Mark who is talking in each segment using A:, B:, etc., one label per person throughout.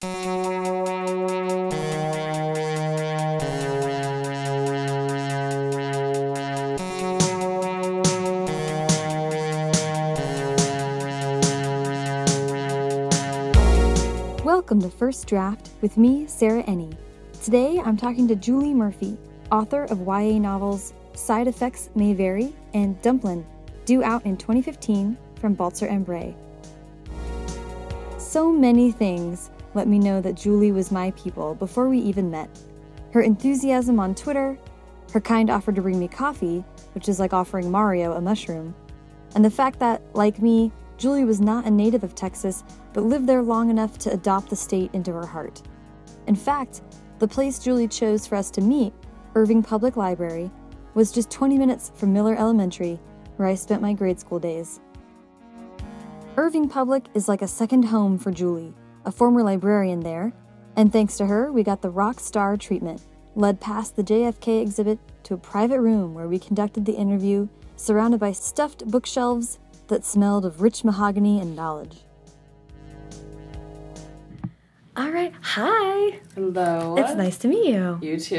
A: Welcome to First Draft with me, Sarah Enni. Today I'm talking to Julie Murphy, author of YA novels Side Effects May Vary and Dumplin', due out in 2015 from Balzer and Bray. So many things let me know that Julie was my people before we even met. Her enthusiasm on Twitter, her kind offer to bring me coffee, which is like offering Mario a mushroom, and the fact that, like me, Julie was not a native of Texas, but lived there long enough to adopt the state into her heart. In fact, the place Julie chose for us to meet, Irving Public Library, was just 20 minutes from Miller Elementary, where I spent my grade school days. Irving Public is like a second home for Julie, a former librarian there, and thanks to her, we got the rock star treatment, led past the JFK exhibit to a private room where we conducted the interview, surrounded by stuffed bookshelves that smelled of rich mahogany and knowledge. All right, hi.
B: Hello.
A: It's nice to meet you.
B: You too.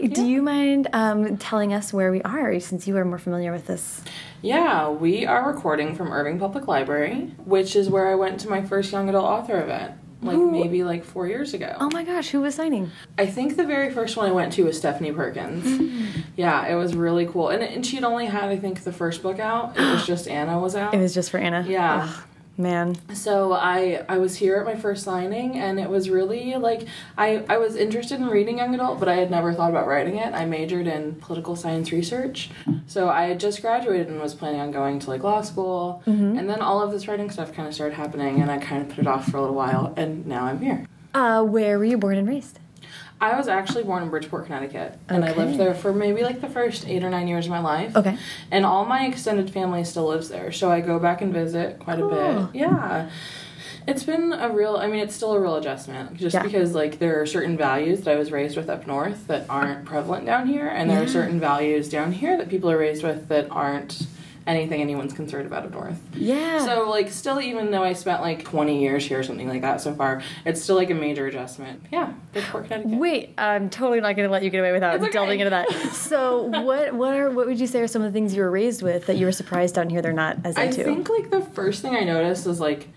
A: Yay. Do you mind um, telling us where we are since you are more familiar with this?
B: Yeah, we are recording from Irving Public Library, which is where I went to my first young adult author event. Like
A: Ooh.
B: maybe like four years ago.
A: Oh my gosh, who was signing?
B: I think the very first one I went to was Stephanie Perkins.
A: Mm.
B: Yeah, it was really cool. And, and she'd only had, I think, the first book out. It was just Anna was out.
A: It was just for Anna.
B: Yeah.
A: Ugh, man.
B: So I I was here at my first signing and it was really like I I was interested in reading young adult but I had never thought about writing it. I majored in political science research. So I had just graduated and was planning on going to like law school and then all of this writing stuff kind of started happening and I kind of put it off for a little while and now I'm here.
A: Uh, where were you born and raised?
B: I was actually born in Bridgeport, Connecticut, and I lived there for maybe like the first eight or nine years of my life.
A: Okay.
B: And all my extended family still lives there, so I go back and visit quite a bit. Yeah. It's been a real, I mean, it's still a real adjustment just
A: Yeah.
B: because, like, there are certain values that I was raised with up north that aren't prevalent down here, and there
A: Yeah.
B: are certain values down here that people are raised with that aren't anything anyone's concerned about up north.
A: Yeah.
B: So, like, still, even though I spent like 20 years here or something like that so far, it's still like a major adjustment. Yeah, Connecticut.
A: Wait, I'm totally not going to let you get away without
B: okay.
A: delving into that. So, what what are what would you say are some of the things you were raised with that you were surprised down here they're not as into?
B: I think like the first thing I noticed was like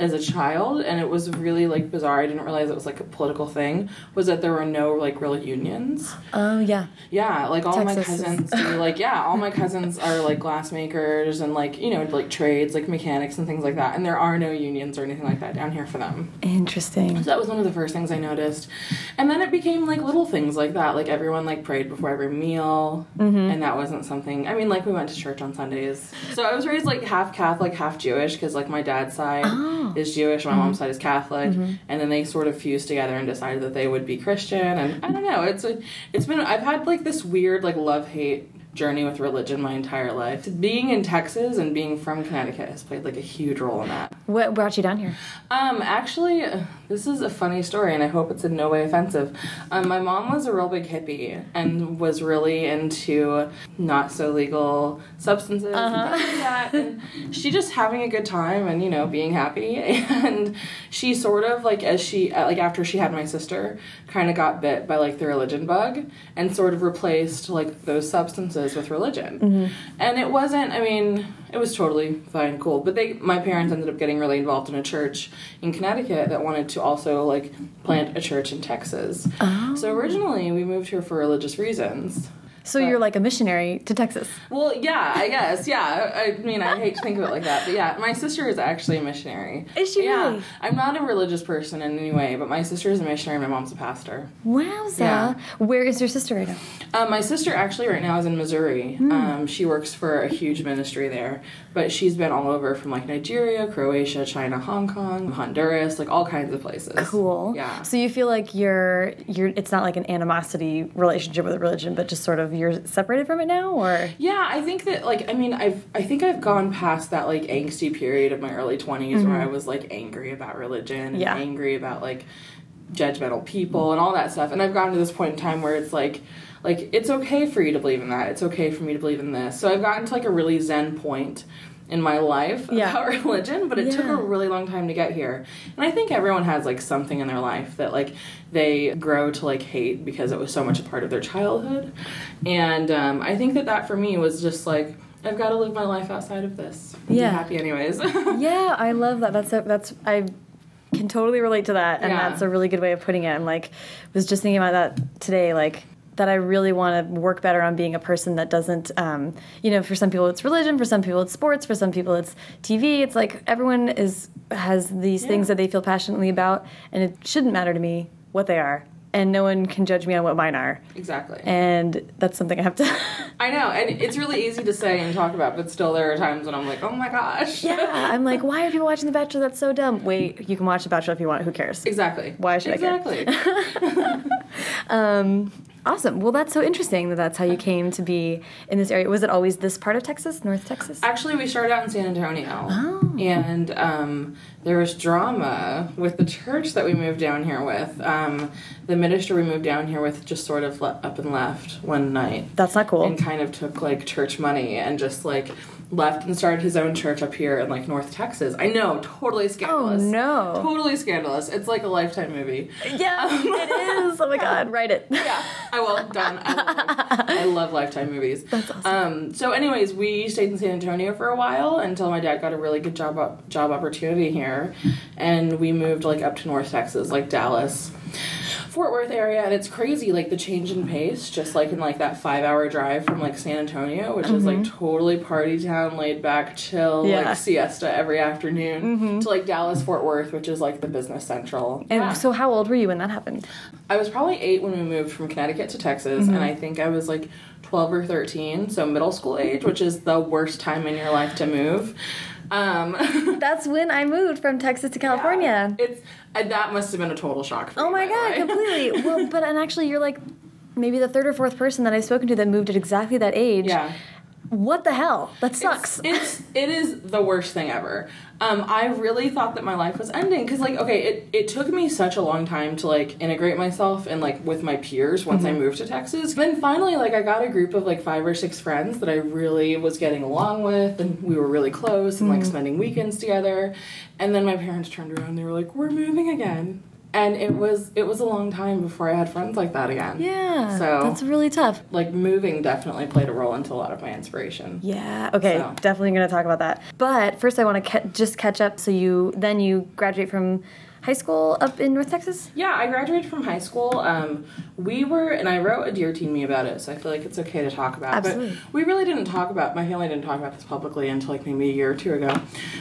B: as a child and it was really like bizarre i didn't realize it was like a political thing was that there were no like real unions
A: oh yeah.
B: yeah like all my
A: Texas is-
B: cousins do like yeah all my cousins are like glass makers and like you know like trades like mechanics and things like that and there are no unions or anything like that down here for them
A: Interesting.
B: so that was one of the first things I noticed. And then it became like little things like that. Like everyone like prayed before every meal. Mm-hmm. And that wasn't something I mean, like we went to church on Sundays. So I was raised like half Catholic, half Jewish, because like my dad's side
A: Oh.
B: Is Jewish, my mom's side is Catholic. And then they sort of fused together and decided that they would be Christian. And I don't know, it's a, it's been I've had like this weird like love hate journey with religion my entire life. Being in Texas and being from Connecticut has played like a huge role in that.
A: What brought you down here?
B: Um, actually, this is a funny story, and I hope it's in no way offensive. Um, my mom was a real big hippie and was really into not so legal substances and things like that. And she just having a good time and you know being happy. And she sort of like as she uh, like after she had my sister, kind of got bit by like the religion bug and sort of replaced like those substances with religion. And it wasn't. I mean, it was totally fine, cool. But they, my parents ended up getting really involved in a church in Connecticut that wanted to also like plant a church in Texas.
A: Oh.
B: So originally we moved here for religious reasons.
A: So you're like a missionary to Texas.
B: Well, yeah, I guess, yeah. I mean, I hate to think of it like that, but yeah, my sister is actually a missionary.
A: Is she
B: Yeah,
A: really?
B: I'm not a religious person in any way, but my sister is a missionary. My mom's a pastor.
A: Wowza.
B: Yeah.
A: Where is your sister right now?
B: Um, my sister actually right now is in Missouri.
A: Hmm.
B: Um, she works for a huge ministry there, but she's been all over from like Nigeria, Croatia, China, Hong Kong, Honduras, like all kinds of places.
A: Cool.
B: Yeah.
A: So you feel like you're you're it's not like an animosity relationship with religion, but just sort of you're separated from it now or
B: Yeah, I think that like I mean I've I think I've gone past that like angsty period of my early 20s where I was like angry about religion and
A: Mm-hmm. Yeah.
B: angry about like judgmental people and all that stuff and I've gotten to this point in time where it's like like it's okay for you to believe in that. It's okay for me to believe in this. So I've gotten to like a really zen point in my life
A: Yeah.
B: about religion, but it took a really long time to get here. And I think everyone has like something in their life that like they grow to like hate because it was so much a part of their childhood. And um, I think that that for me was just like I've got to live my life outside of this. and
A: Yeah.
B: Be happy anyways.
A: yeah, I love that. That's a, that's I can totally relate to that, and
B: Yeah.
A: that's a really good way of putting it. I'm like, was just thinking about that today, like that I really want to work better on being a person that doesn't, um, you know, for some people it's religion, for some people it's sports, for some people it's TV. It's like everyone is has these things that they feel passionately about, and it shouldn't matter to me what they are, and no one can judge me on what mine are.
B: exactly.
A: And that's something I have to.
B: I know, and it's really easy to say and talk about, but still there are times when I'm like, oh my gosh.
A: yeah, I'm like, why are people watching The Bachelor? That's so dumb. Wait, you can watch The Bachelor if you want. Who cares?
B: Exactly.
A: Why should I care?
B: exactly.
A: Um, awesome. Well, that's so interesting that that's how you came to be in this area. Was it always this part of Texas, North Texas?
B: Actually, we started out in San Antonio,
A: Oh.
B: and um, there was drama with the church that we moved down here with. Um, the minister we moved down here with just sort of up and left one night,
A: That's not cool.
B: and kind of took like church money and just like left and started his own church up here in like North Texas. I know, totally scandalous.
A: Oh, no.
B: totally scandalous. It's like a lifetime movie.
A: yeah, it is. Oh my God, write it.
B: Yeah, I will. Done. I love, I love Lifetime movies.
A: That's awesome.
B: Um, so, anyways, we stayed in San Antonio for a while until my dad got a really good job job opportunity here, and we moved like up to North Texas, like Dallas, Fort Worth area, and it's crazy, like the change in pace, just like in like that five hour drive from like San Antonio, which is like totally party town, laid back, chill,
A: Mm-hmm. Yeah. Mm-hmm.
B: like siesta every afternoon, to like Dallas Fort Worth, which is like the business central.
A: And
B: Yeah.
A: so, how old were you when that happened?
B: I was probably eight when we moved from Connecticut to Texas,
A: Mm-hmm.
B: and I think I was like 12 or 13, so middle school age, which is the worst time in your life to move. Um,
A: That's when I moved from Texas to California.
B: it's uh, that must have been a total shock. For
A: Oh
B: you,
A: my God,
B: way.
A: completely. well, but and actually, you're like maybe the third or fourth person that I've spoken to that moved at exactly that age.
B: Yeah.
A: What the hell? That sucks.
B: It's, it's it is the worst thing ever. Um, I really thought that my life was ending because like okay, it, it took me such a long time to like integrate myself and like with my peers once
A: Mm-hmm.
B: I moved to Texas. Then finally, like I got a group of like five or six friends that I really was getting along with, and we were really close and like
A: Mm-hmm.
B: spending weekends together. And then my parents turned around and they were like, "We're moving again." And it was it was a long time before I had friends like that again.
A: yeah.
B: So-
A: that's really tough.
B: Like moving definitely played a role into a lot of my inspiration.
A: Yeah. Okay.
B: So.
A: Definitely going to talk about that. But first, I want to ca- just catch up. So you then you graduate from high school up in North Texas.
B: Yeah, I graduated from high school. Um, we were, and I wrote a Dear Teen Me about it, so I feel like it's okay to talk about.
A: Absolutely.
B: But we really didn't talk about, my family didn't talk about this publicly until like maybe a year or two ago.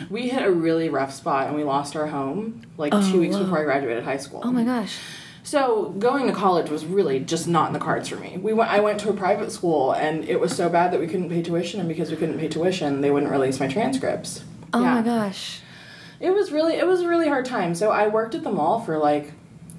B: We hit a really rough spot and we lost our home like two weeks
A: whoa.
B: before I graduated high school.
A: Oh my gosh.
B: So going to college was really just not in the cards for me. We went, I went to a private school and it was so bad that we couldn't pay tuition, and because we couldn't pay tuition, they wouldn't release my transcripts.
A: Oh
B: Yeah.
A: my gosh.
B: It was really it was a really hard time. So I worked at the mall for like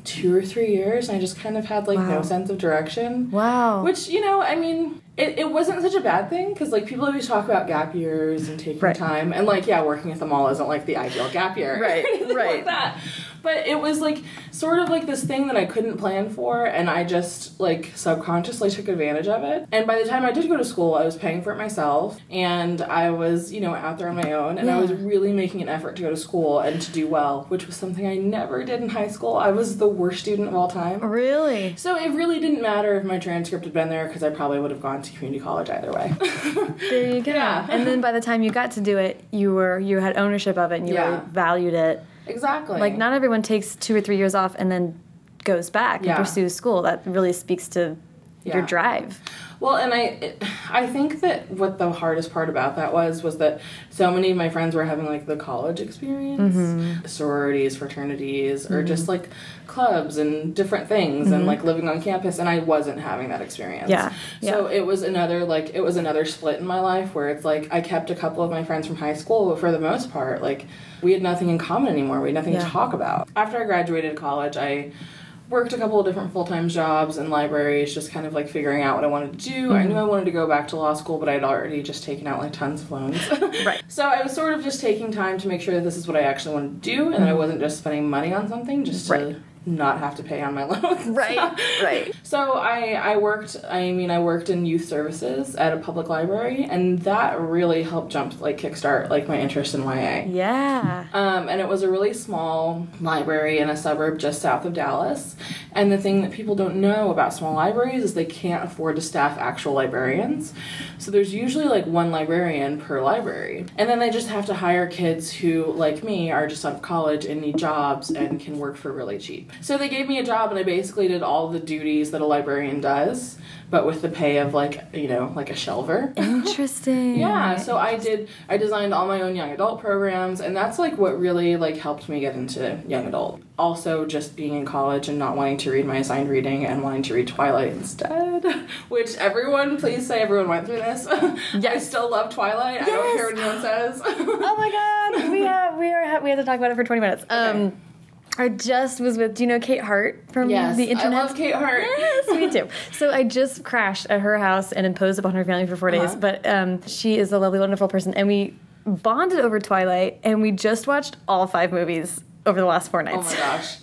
B: two or three years and I just kind of had like
A: Wow.
B: no sense of direction.
A: Wow.
B: Which, you know, I mean, it, it wasn't such a bad thing because like people always talk about gap years and taking
A: Right.
B: time and like yeah, working at the mall isn't like the ideal gap year.
A: Right, right.
B: Like that. But it was like sort of like this thing that I couldn't plan for and I just like subconsciously took advantage of it. And by the time I did go to school, I was paying for it myself and I was, you know, out there on my own and I was really making an effort to go to school and to do well, which was something I never did in high school. I was the worst student of all time.
A: really?
B: So it really didn't matter if my transcript had been there because I probably would have gone to community college either way.
A: There you go.
B: Yeah.
A: And then by the time you got to do it, you were you had ownership of it and you
B: Yeah.
A: really valued it.
B: Exactly.
A: Like not everyone takes two or three years off and then goes back
B: Yeah.
A: and pursues school. That really speaks to your
B: Yeah.
A: drive.
B: Well, and I, it, I think that what the hardest part about that was was that so many of my friends were having like the college experience,
A: Mm-hmm.
B: sororities, fraternities, or just like clubs and different things, and like living on campus, and I wasn't having that experience.
A: Mm-hmm. Yeah,
B: So it was another like it was another split in my life where it's like I kept a couple of my friends from high school, but for the most part, like we had nothing in common anymore. We had nothing
A: Yeah.
B: to talk about. After I graduated college, I worked a couple of different full-time jobs in libraries just kind of like figuring out what i wanted to do i knew i mm-hmm. wanted to go back to law school but i'd already just taken out like tons of loans
A: Right.
B: so i was sort of just taking time to make sure that this is what i actually wanted to do and that i mm-hmm. wasn't just spending money on something just to
A: Right.
B: Not have to pay on my loans.
A: Right, right.
B: So I I worked I mean I worked in youth services at a public library and that really helped jump like kickstart like my interest in YA.
A: Yeah.
B: Um, and it was a really small library in a suburb just south of Dallas. And the thing that people don't know about small libraries is they can't afford to staff actual librarians. So there's usually like one librarian per library. And then they just have to hire kids who, like me, are just out of college and need jobs and can work for really cheap. So they gave me a job and I basically did all the duties that a librarian does, but with the pay of like, you know, like a shelver.
A: Interesting.
B: Yeah, so I did I designed all my own young adult programs and that's like what really like helped me get into young adult. Also just being in college and not wanting to read my assigned reading and wanting to read Twilight instead, which everyone please say everyone went through this. I still love Twilight. I don't care what anyone says.
A: Oh my god, we have we are we have to talk about it for twenty minutes. Um, I just was with. Do you know Kate Hart from
B: yes,
A: the internet?
B: I love Kate Hart.
A: Yes, me too. So I just crashed at her house and imposed upon her family for 4 days.
B: Uh-huh.
A: But um, she is a lovely, wonderful person, and we bonded over Twilight, and we just watched all five movies over the last four nights.
B: Oh my gosh.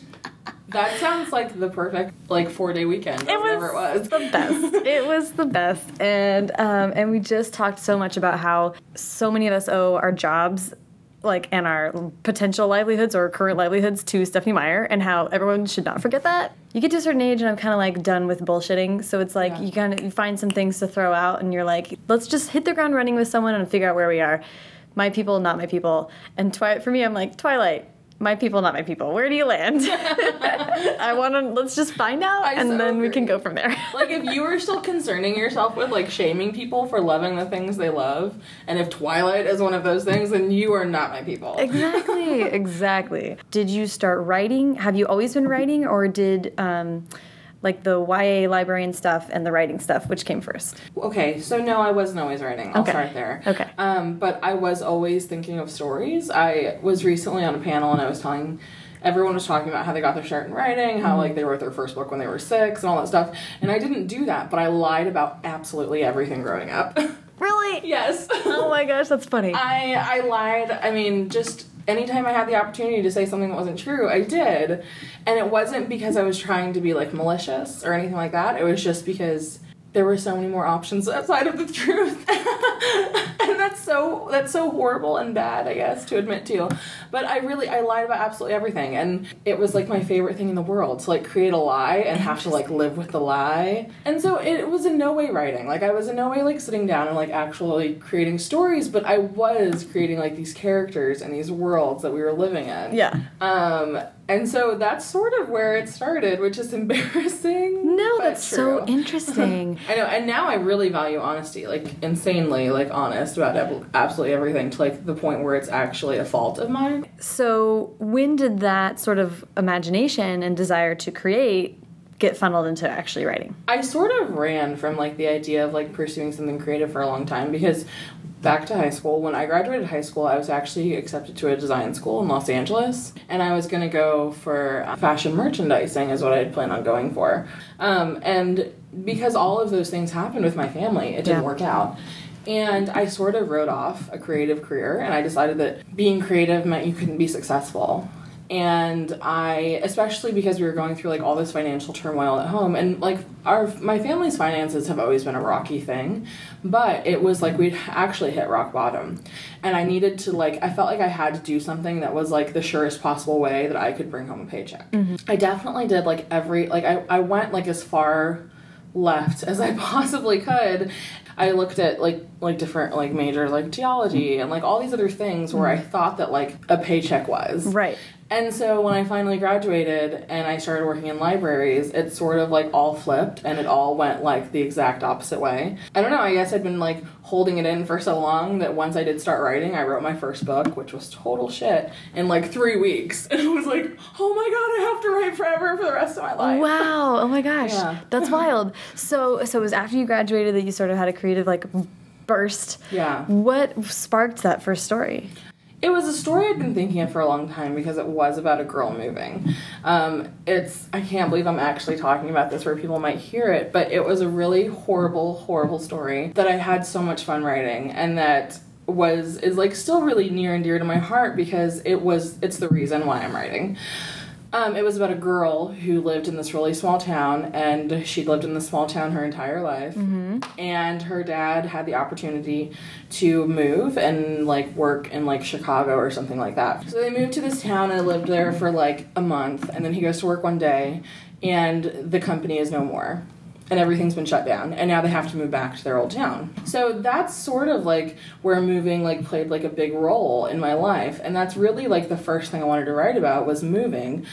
B: That sounds like the perfect like four day weekend.
A: It was,
B: it was.
A: the best. it was the best, and um, and we just talked so much about how so many of us owe our jobs, like and our potential livelihoods or current livelihoods to Stephenie Meyer, and how everyone should not forget that. You get to a certain age, and I'm kind of like done with bullshitting. So it's like
B: Yeah.
A: you kind of you find some things to throw out, and you're like, let's just hit the ground running with someone and figure out where we are. My people, not my people. And Twilight for me, I'm like Twilight. My people, not my people. Where do you land? I want to. Let's just find out,
B: I
A: and
B: so
A: then we can go from there.
B: like if you were still concerning yourself with like shaming people for loving the things they love, and if Twilight is one of those things, then you are not my people.
A: exactly, exactly. Did you start writing? Have you always been writing, or did um, like the YA librarian stuff and the writing stuff, which came first?
B: Okay, so no, I wasn't always writing. I'll
A: Okay.
B: start there.
A: Okay.
B: Um, but I was always thinking of stories. I was recently on a panel and I was telling everyone was talking about how they got their start in writing, how like they wrote their first book when they were six and all that stuff. And I didn't do that, but I lied about absolutely everything growing up.
A: Really?
B: yes.
A: Oh my gosh, that's funny.
B: I I lied. I mean, just anytime I had the opportunity to say something that wasn't true, I did. And it wasn't because I was trying to be like malicious or anything like that. It was just because there were so many more options outside of the truth. and that's so that's so horrible and bad, I guess, to admit to. You. But I really I lied about absolutely everything and it was like my favorite thing in the world to like create a lie and have to like live with the lie. And so it was in no way writing. Like I was in no way like sitting down and like actually creating stories, but I was creating like these characters and these worlds that we were living in.
A: yeah.
B: Um and so that's sort of where it started, which is embarrassing.
A: No, that's so interesting.
B: I know, and now I really value honesty, like insanely, like honest about ab- absolutely everything, to like the point where it's actually a fault of mine.
A: so, when did that sort of imagination and desire to create get funneled into actually writing?
B: I sort of ran from like the idea of like pursuing something creative for a long time because back to high school, when I graduated high school, I was actually accepted to a design school in Los Angeles, and I was gonna go for uh, fashion merchandising, is what I had planned on going for. Um, and because all of those things happened with my family, it didn't
A: Yeah.
B: work out. And I sort of wrote off a creative career, and I decided that being creative meant you couldn't be successful. And I, especially because we were going through like all this financial turmoil at home, and like our my family's finances have always been a rocky thing, but it was like we'd actually hit rock bottom, and I needed to like I felt like I had to do something that was like the surest possible way that I could bring home a paycheck. Mm-hmm. I definitely did like every like I I went like as far left as I possibly could. I looked at like like different like majors like geology and like all these other things where mm-hmm. I thought that like a paycheck was.
A: Right.
B: And so when I finally graduated and I started working in libraries, it sort of like all flipped and it all went like the exact opposite way. I don't know, I guess I'd been like holding it in for so long that once I did start writing, I wrote my first book, which was total shit, in like three weeks. And it was like, oh my god, I have to write forever for the rest of my life.
A: Wow! Oh my gosh,
B: Yeah.
A: that's wild. So, so it was after you graduated that you sort of had a creative like burst.
B: Yeah.
A: What sparked that first story?
B: It was a story I'd been thinking of for a long time because it was about a girl moving. Um, it's I can't believe I'm actually talking about this where people might hear it, but it was a really horrible, horrible story that I had so much fun writing and that was is like still really near and dear to my heart because it was it's the reason why I'm writing. Um, it was about a girl who lived in this really small town, and she'd lived in this small town her entire life. Mm-hmm. And her dad had the opportunity to move and like work in like Chicago or something like that. So they moved to this town and lived there for like a month, and then he goes to work one day, and the company is no more and everything's been shut down and now they have to move back to their old town so that's sort of like where moving like played like a big role in my life and that's really like the first thing i wanted to write about was moving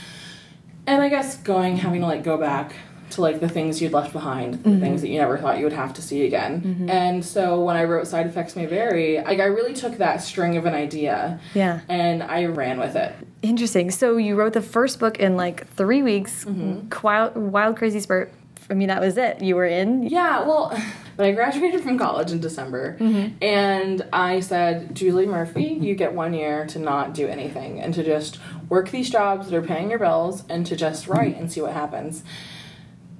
B: and i guess going having to like go back to like the things you'd left behind the mm-hmm. things that you never thought you would have to see again mm-hmm. and so when i wrote side effects may vary like i really took that string of an idea
C: Yeah.
B: and i ran with it
C: Interesting. So you wrote the first book in like three weeks. Mm-hmm. Wild, wild, crazy spurt. I mean, that was it. You were in.
B: Yeah, well, but I graduated from college in December, mm-hmm. and I said, Julie Murphy, you get one year to not do anything and to just work these jobs that are paying your bills and to just mm-hmm. write and see what happens.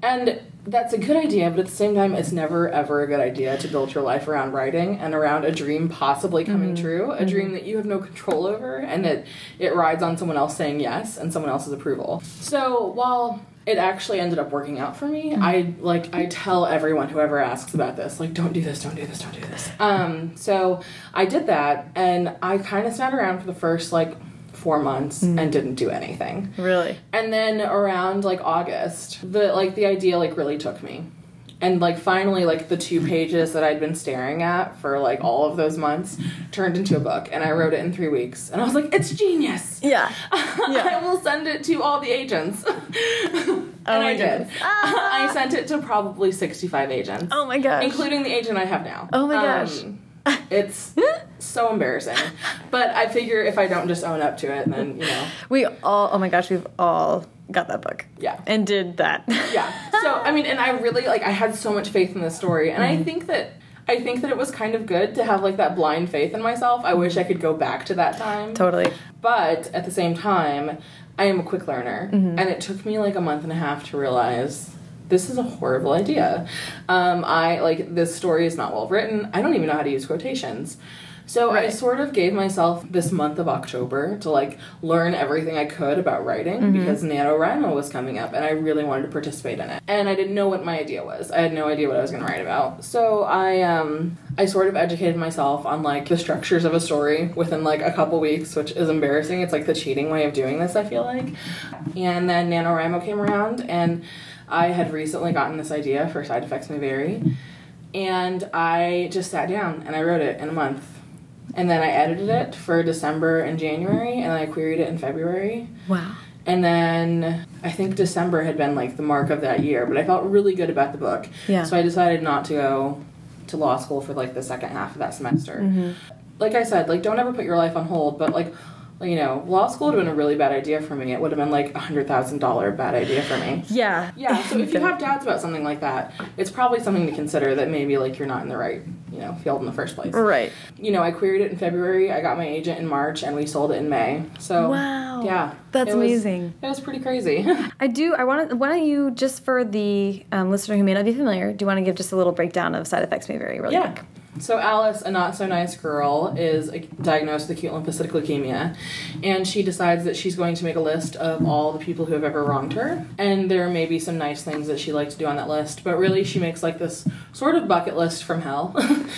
B: And that's a good idea, but at the same time, it's never ever a good idea to build your life around writing and around a dream possibly coming mm-hmm. true, a dream that you have no control over, and that it rides on someone else saying yes and someone else's approval. So while it actually ended up working out for me, I like I tell everyone whoever asks about this, like, don't do this, don't do this, don't do this. Um, so I did that, and I kind of sat around for the first like four months and didn't do anything.
C: Really?
B: And then around like August, the like the idea like really took me. And like finally like the two pages that I'd been staring at for like all of those months turned into a book and I wrote it in 3 weeks. And I was like, it's genius.
C: Yeah.
B: I will send it to all the agents. and
C: my
B: I did.
C: goodness.
B: I sent it to probably 65 agents.
C: Oh my gosh.
B: Including the agent I have now.
C: Oh my gosh.
B: Um, it's so embarrassing. But I figure if I don't just own up to it, then, you know,
C: We all. Oh my gosh. We've all got that book.
B: yeah.
C: And did that.
B: yeah so i mean and i really like i had so much faith in the story and i think that i think that it was kind of good to have like that blind faith in myself i wish i could go back to that time
C: totally.
B: but at the same time i am a quick learner and it took me like a month and a half to realize this is a horrible idea um, i like this story is not well written i don't even know how to use quotations so I sort of gave myself this month of October to like learn everything I could about writing because NaNoWriMo was coming up and I really wanted to participate in it. And I didn't know what my idea was. I had no idea what I was going to write about. So I um I sort of educated myself on like the structures of a story within like a couple weeks, which is embarrassing. It's like the cheating way of doing this, I feel like. And then NaNoWriMo came around and I had recently gotten this idea for Side Effects May Vary. And I just sat down and I wrote it in a month. And then I edited it for December and January, and then I queried it in February.
C: Wow.
B: And then I think December had been like the mark of that year, but I felt really good about the book.
C: Yeah.
B: So I decided not to go to law school for like the second half of that semester.
C: Mm-hmm.
B: Like I said, like don't ever put your life on hold, but like you know, law school would have been a really bad idea for me. It would have been like a hundred thousand dollar bad idea for me.
C: Yeah.
B: Yeah, so if you have doubts about something like that, it's probably something to consider that maybe like you're not in the right, you know, field in the first place.
C: Right.
B: You know, I queried it in February, I got my agent in March, and we sold it in May. So
C: Wow.
B: yeah,
C: That's
B: it
C: amazing.
B: It was pretty crazy.
C: I do. I want to. Why don't you, just for the um, listener who may not be familiar, do you want to give just a little breakdown of side effects? May vary really
B: yeah.
C: quick.
B: So Alice, a not so nice girl, is diagnosed with acute lymphocytic leukemia, and she decides that she's going to make a list of all the people who have ever wronged her. And there may be some nice things that she likes to do on that list, but really she makes like this sort of bucket list from hell,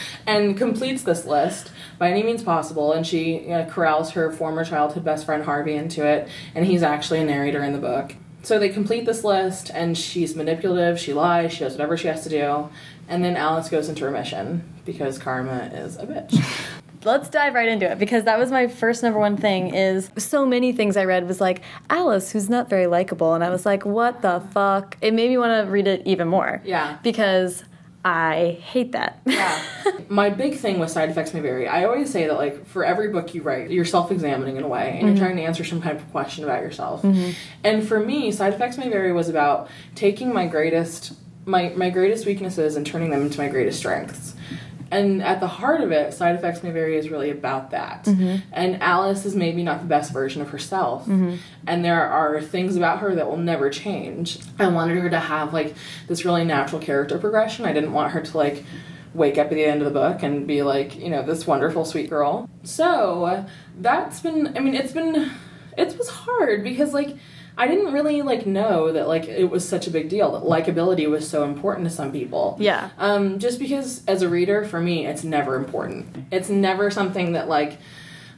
B: and completes this list by any means possible. And she uh, corrals her former childhood best friend Harvey into it, and he's actually a narrator in the book. So they complete this list, and she's manipulative, she lies, she does whatever she has to do, and then Alice goes into remission because karma is a bitch.
C: Let's dive right into it because that was my first number one thing. Is so many things I read was like Alice, who's not very likable, and I was like, what the fuck? It made me want to read it even more.
B: Yeah.
C: Because I hate that.
B: Yeah. My big thing with side effects may vary. I always say that like for every book you write, you're self-examining in a way, and you're mm-hmm. trying to answer some kind of question about yourself. Mm-hmm. And for me, side effects may vary was about taking my greatest my my greatest weaknesses and turning them into my greatest strengths. And at the heart of it, side effects may vary is really about that. Mm-hmm. And Alice is maybe not the best version of herself. Mm-hmm. And there are things about her that will never change. I wanted her to have like this really natural character progression. I didn't want her to like wake up at the end of the book and be like, you know, this wonderful sweet girl. So that's been I mean, it's been it was hard because like I didn't really like know that like it was such a big deal that likability was so important to some people.
A: Yeah.
B: Um, just because as a reader, for me, it's never important. It's never something that like,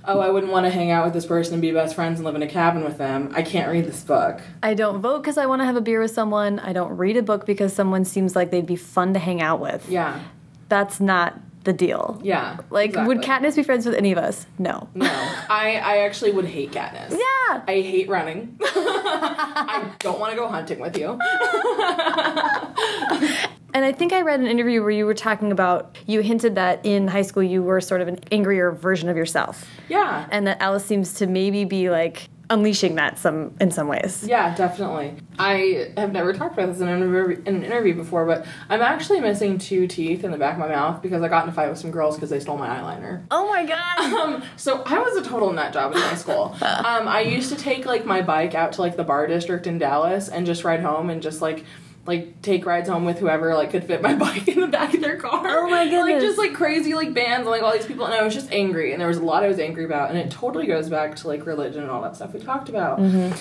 B: oh, I wouldn't want to hang out with this person and be best friends and live in a cabin with them. I can't read this book.
A: I don't vote because I want to have a beer with someone. I don't read a book because someone seems like they'd be fun to hang out with.
B: Yeah.
A: That's not the deal.
B: Yeah.
A: Like, would. Katniss be friends with any of us? No.
B: No, I I actually would hate Katniss.
A: Yeah.
B: I hate running. I don't want to go hunting with you.
A: And I think I read an interview where you were talking about, you hinted that in high school you were sort of an angrier version of yourself.
B: Yeah.
A: And that Alice seems to maybe be like unleashing that some in some ways.
B: Yeah, definitely. I have never talked about this in an, interview, in an interview before, but I'm actually missing two teeth in the back of my mouth because I got in a fight with some girls because they stole my eyeliner.
A: Oh my god.
B: Um, so I was a total nut job in high school. Um, I used to take like my bike out to like the bar district in Dallas and just ride home and just like like take rides home with whoever like could fit my bike in the back of their car.
A: Oh my goodness!
B: Like just like crazy like bands and like all these people and I was just angry and there was a lot I was angry about and it totally goes back to like religion and all that stuff we talked about.
A: Mm-hmm.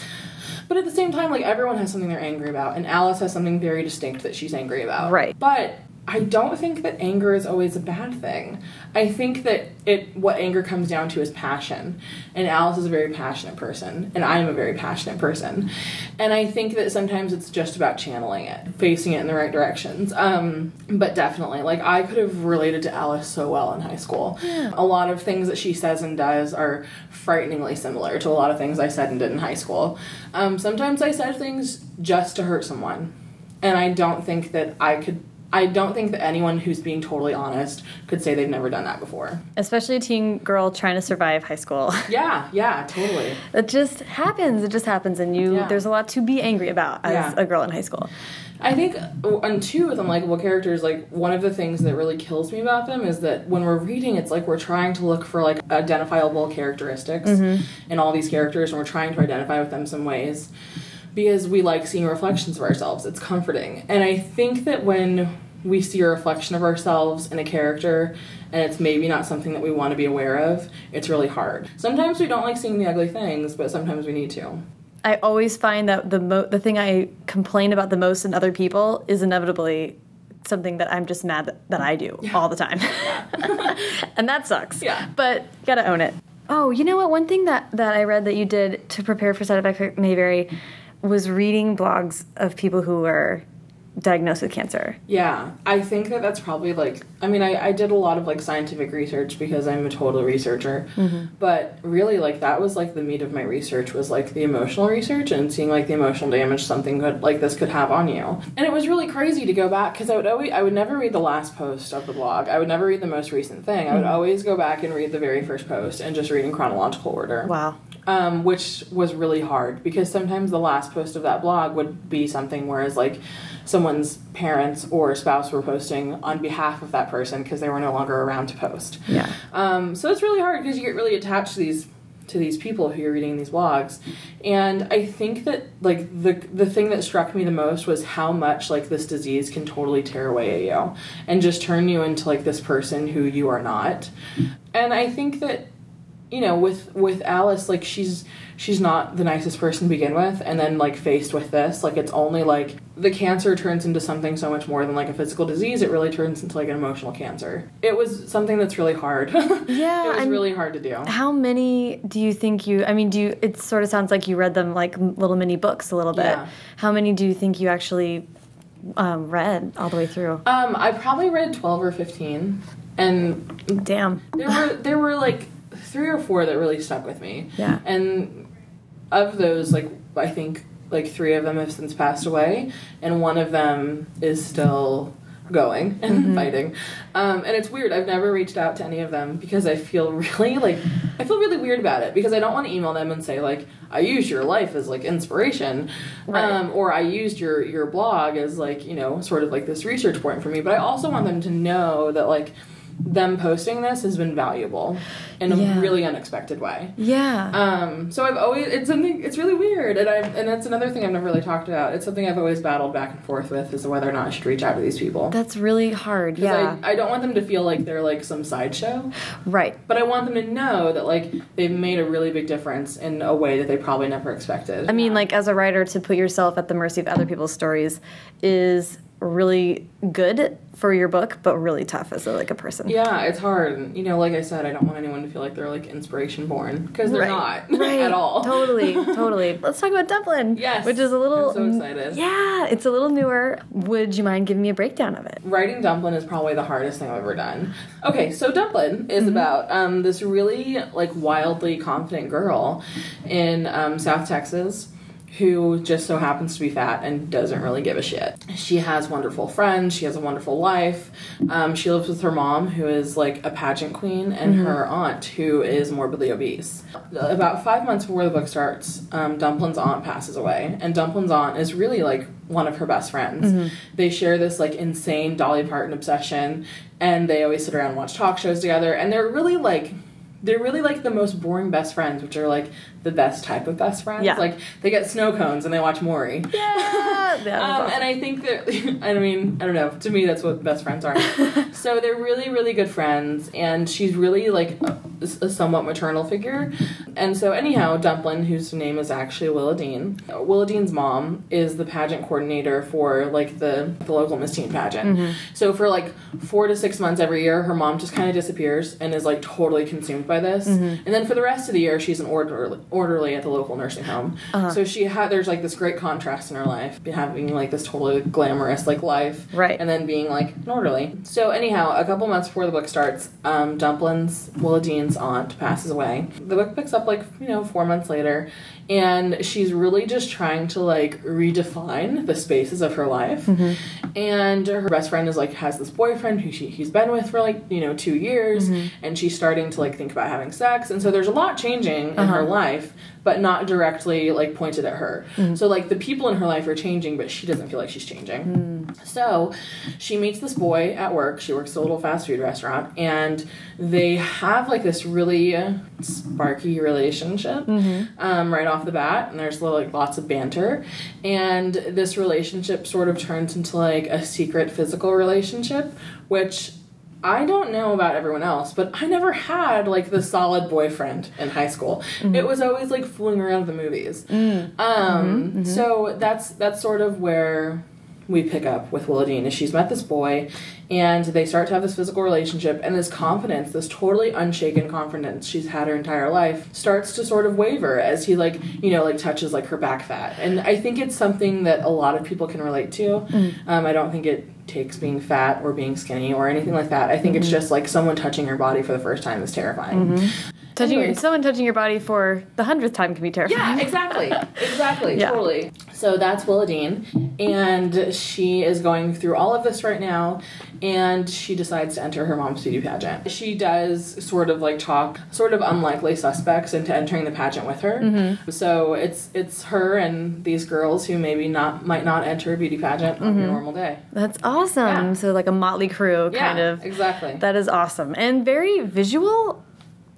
B: But at the same time, like everyone has something they're angry about, and Alice has something very distinct that she's angry about.
A: Right.
B: But I don't think that anger is always a bad thing. I think that it what anger comes down to is passion. And Alice is a very passionate person, and I am a very passionate person. And I think that sometimes it's just about channeling it, facing it in the right directions. Um, but definitely, like I could have related to Alice so well in high school. A lot of things that she says and does are frighteningly similar to a lot of things I said and did in high school. Um, sometimes I said things just to hurt someone, and I don't think that I could. I don't think that anyone who's being totally honest could say they've never done that before.
A: Especially a teen girl trying to survive high school.
B: Yeah, yeah, totally.
A: It just happens. It just happens, and you.
B: Yeah.
A: There's a lot to be angry about as
B: Yeah.
A: a girl in high school.
B: I think, and two with unlikable characters, like one of the things that really kills me about them is that when we're reading, it's like we're trying to look for like identifiable characteristics mm-hmm. in all these characters, and we're trying to identify with them some ways because we like seeing reflections of ourselves. It's comforting, and I think that when we see a reflection of ourselves in a character and it's maybe not something that we want to be aware of, it's really hard. Sometimes we don't like seeing the ugly things, but sometimes we need to.
A: I always find that the mo- the thing I complain about the most in other people is inevitably something that I'm just mad that, that I do all the time. and that sucks.
B: Yeah.
A: But gotta own it. Oh, you know what? One thing that, that I read that you did to prepare for Side Effect May Vary was reading blogs of people who were diagnosed with cancer.
B: Yeah, I think that that's probably like. I mean, I, I did a lot of like scientific research because I'm a total researcher. Mm-hmm. But really, like that was like the meat of my research was like the emotional research and seeing like the emotional damage something could like this could have on you. And it was really crazy to go back because I would always I would never read the last post of the blog. I would never read the most recent thing. I would mm-hmm. always go back and read the very first post and just read in chronological order
A: Wow.
B: Um, which was really hard because sometimes the last post of that blog would be something whereas like someone's parents or spouse were posting on behalf of that person because they were no longer around to post.
A: Yeah.
B: Um, so it's really hard because you get really attached to these to these people who you're reading these blogs, and I think that like the the thing that struck me the most was how much like this disease can totally tear away at you and just turn you into like this person who you are not, and I think that you know with with alice like she's she's not the nicest person to begin with and then like faced with this like it's only like the cancer turns into something so much more than like a physical disease it really turns into like an emotional cancer it was something that's really hard
A: Yeah,
B: it was really hard to do
A: How many do you think you? I mean, do you? It sort of sounds like you read them like little mini books a little bit.
B: Yeah.
A: How many do you think you actually um, read all the way through?
B: um i probably read 12 or 15 and
A: Damn.
B: there were there were like three or four that really stuck with me
A: Yeah.
B: and of those like i think like three of them have since passed away and one of them is still going and fighting um, and it's weird i've never reached out to any of them because i feel really like i feel really weird about it because i don't want to email them and say like i used your life as like inspiration
A: Right.
B: um, or i used your your blog as like you know sort of like this research point for me but i also want them to know that like them posting this has been valuable in a
A: Yeah.
B: really unexpected way.
A: Yeah.
B: Um, so I've always it's something it's really weird, and I and that's another thing I've never really talked about. It's something I've always battled back and forth with is whether or not I should reach out to these people.
A: That's really hard. Yeah.
B: I, I don't want them to feel like they're like some sideshow,
A: right.
B: but I want them to know that like they've made a really big difference in a way that they probably never expected.
A: I mean, like as a writer, to put yourself at the mercy of other people's stories is really good for your book, but really tough as a, like a person.
B: Yeah, it's hard. And, you know, like I said, I don't want anyone to feel like they're like inspiration born because they're
A: Right.
B: not
A: right.
B: at all.
A: totally, totally. Let's talk about Dumplin.
B: Yes,
A: Which is a little.
B: I'm so excited.
A: Yeah, it's a little newer. Would you mind giving me a breakdown of it?
B: Writing Dumplin is probably the hardest thing I've ever done. Okay, so Dumplin is about um, this really like wildly confident girl in um, South Texas who just so happens to be fat and doesn't really give a shit. She has wonderful friends. She has a wonderful life. Um, she lives with her mom, who is like a pageant queen, and her aunt, who is morbidly obese. About five months before the book starts, um, Dumplin's aunt passes away, and Dumplin's aunt is really like one of her best friends. They share this like insane Dolly Parton obsession, and they always sit around and watch talk shows together, and they're really like. They're really like the most boring best friends, which are like the best type of best friends.
A: Yeah.
B: Like they get snow cones and they watch Maury.
A: Yeah.
B: Um,
A: awesome.
B: and I think that, I mean, I don't know. To me, that's what best friends are. so they're really, really good friends, and she's really like a, a somewhat maternal figure. And so, anyhow, Dumplin, whose name is actually Willowdean, Willa Dean's mom is the pageant coordinator for like the, the local Miss Teen pageant. So for like four to six months every year, her mom just kind of disappears and is like totally consumed by this. And then for the rest of the year, she's an orderly, orderly at the local nursing home. So she had there's like this great contrast in her life, having like this totally glamorous like life,
A: Right.
B: and then being like an orderly. So anyhow, a couple months before the book starts, um, Dumplin's Willowdean's aunt passes away. The book picks up like you know four months later, and she's really just trying to like redefine the spaces of her life. Mm-hmm. And her best friend is like has this boyfriend who she he's been with for like you know two years, mm-hmm. and she's starting to like think about having sex, and so there's a lot changing in her uh-huh. life, but not directly like pointed at her. Mm-hmm. So like the people in her life are changing, but she doesn't feel like she's changing. Mm. So she meets this boy at work. She works at a little fast food restaurant, and they have like this really sparky relationship mm-hmm. um, right off the bat. And there's like lots of banter, and this relationship sort of turns into like a secret physical relationship, which. I don't know about everyone else, but I never had like the solid boyfriend in high school. Mm-hmm. It was always like fooling around the movies. Mm. Um, mm-hmm. So that's that's sort of where we pick up with Willowdean is she's met this boy and they start to have this physical relationship and this confidence this totally unshaken confidence she's had her entire life starts to sort of waver as he like you know like touches like her back fat. And i think it's something that a lot of people can relate to. Mm. Um, i don't think it takes being fat or being skinny or anything like that. I think it's mm-hmm. just like someone touching your body for the first time is terrifying mm-hmm.
A: Touching
B: anyways.
A: someone touching your body for the hundredth time can be terrifying.
B: Yeah, exactly. Exactly.
A: Yeah.
B: Totally. So that's Willowdean, And she is going through all of this right now. And she decides to enter her mom's beauty pageant. She does sort of like talk sort of unlikely suspects into entering the pageant with her.
A: Mm-hmm.
B: So it's it's her and these girls who maybe not might not enter a beauty pageant on a normal day.
A: That's awesome.
B: Yeah.
A: So like a motley crew
B: Yeah,
A: kind of.
B: exactly.
A: That is awesome and very visual.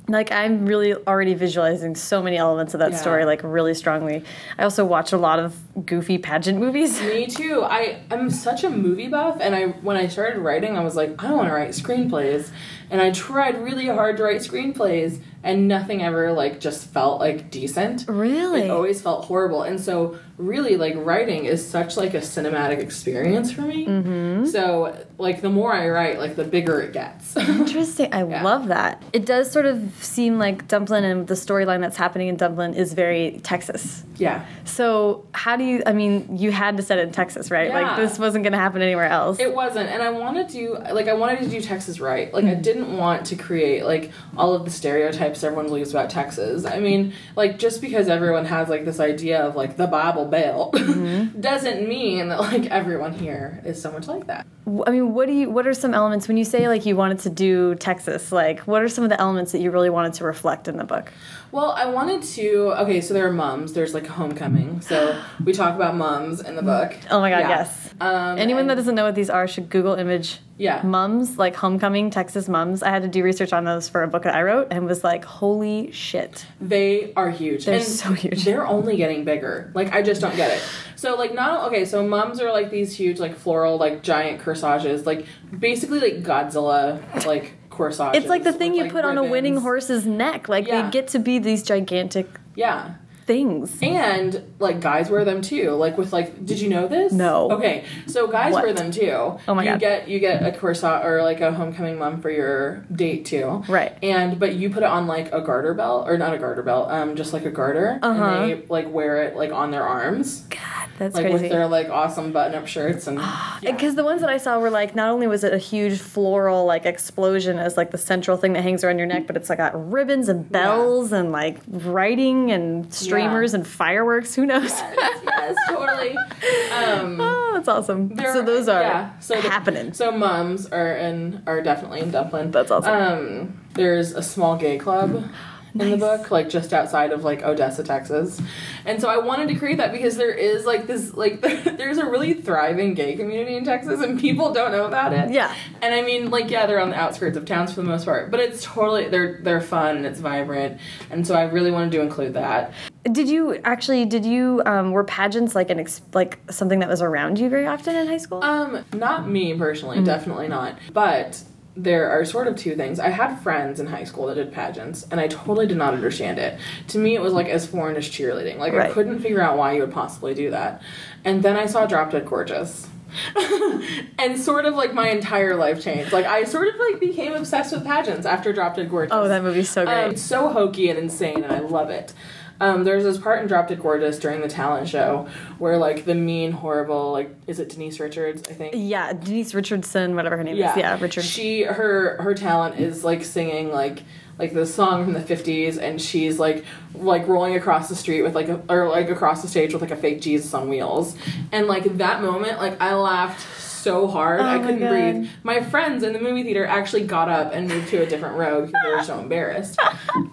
A: Like I'm really already visualizing so many elements of that
B: Yeah.
A: story like really strongly. I also watch a lot of goofy pageant movies.
B: Me too. I am such a movie buff, and I when I started writing, I was like, I want to write screenplays, and I tried really hard to write screenplays, and nothing ever like just felt like decent.
A: Really?
B: It always felt horrible, and so really like writing is such like a cinematic experience for me. Mm-hmm. So like the more I write, like the bigger it gets.
A: Interesting. I love that. It does sort of seem like Dumplin and the storyline that's happening in Dumplin is very Texas.
B: yeah.
A: So how do you? I mean, you had to set it in Texas, right? Like this wasn't going to happen anywhere else.
B: It wasn't, and I wanted to like I wanted to do Texas right. Like I didn't want to create like all of the stereotypes everyone believes about Texas. I mean, like just because everyone has like this idea of like the Bible Belt mm-hmm. doesn't mean that like everyone here is so much like that.
A: I mean, what do you? What are some elements when you say like you wanted to do Texas? Like, what are some of the elements that you really wanted to reflect in the book?
B: Well, I wanted to. Okay, so there are mums. There's like homecoming. So we talk about mums in the mm-hmm. book.
A: Oh my God, yes.
B: Um,
A: Anyone that doesn't know what these are should Google image
B: Yeah.
A: mums, like homecoming Texas mums. I had to do research on those for a book that I wrote and was like, holy shit.
B: They are huge.
A: They're
B: and
A: so huge.
B: They're only getting bigger. Like I just don't get it. So like not okay. So mums are like these huge like floral like giant corsages, like basically like Godzilla like corsages.
A: It's like the thing
B: with,
A: you
B: like,
A: put on a winning horse's neck. Like
B: Yeah.
A: they get to be these gigantic
B: Yeah.
A: Things.
B: And like guys wear them too. Like with like, did you know this?
A: No.
B: Okay, so guys
A: What?
B: wear them too.
A: Oh my
B: you
A: God.
B: get you get a corset or like a homecoming mum for your date too.
A: Right.
B: And but you put it on like a garter belt or not a garter belt, um, just like a garter,
A: Uh-huh.
B: and they like wear it like on their arms,
A: God, that's
B: like
A: crazy.
B: with their like awesome button-up shirts and. yeah.
A: Because the ones that I saw were like not only was it a huge floral like explosion as like the central thing that hangs around your neck, but it's like got ribbons and bells and like writing and streamers and fireworks. Who knows?
B: yes, yes, totally. Um,
A: oh, that's awesome. So those are
B: yeah, so the-
A: happening.
B: So mums are in are definitely in Dumplin.
A: That's awesome.
B: Um, there's a small gay club in the book, like just outside of like Odessa, Texas, and so I wanted to create that because there is like this like there's a really thriving gay community in Texas, and people don't know about it.
A: Yeah.
B: and I mean like yeah, they're on the outskirts of towns for the most part, but it's totally they're they're fun and it's vibrant, and so I really wanted to include that.
A: Did you actually? Did you? Um, were pageants like an ex- like something that was around you very often in high school?
B: Um, not me personally,
A: Mm-hmm.
B: definitely not. But there are sort of two things. I had friends in high school that did pageants, and I totally did not understand it. To me, it was like as foreign as cheerleading. Like I couldn't figure out why you would possibly do that. And then I saw Drop Dead Gorgeous. and sort of like my entire life changed. Like I sort of like became obsessed with pageants after Drop Dead Gorgeous.
A: oh, that movie's so great.
B: Um, it's so hokey and insane, and I love it. Um, there's this part in Drop Dead Gorgeous during the talent show where like the mean, horrible, like is it Denise Richards? I think.
A: yeah, Denise Richardson, whatever her name is. Yeah, Richard.
B: She her her talent is like singing like like this song from the 50s and she's like like rolling across the street with like a, or like across the stage with like a fake Jesus on wheels. And like that moment like I laughed so hard I
A: Oh my
B: couldn't
A: God.
B: breathe. My friends in the movie theater actually got up and moved to a different row because they were so embarrassed.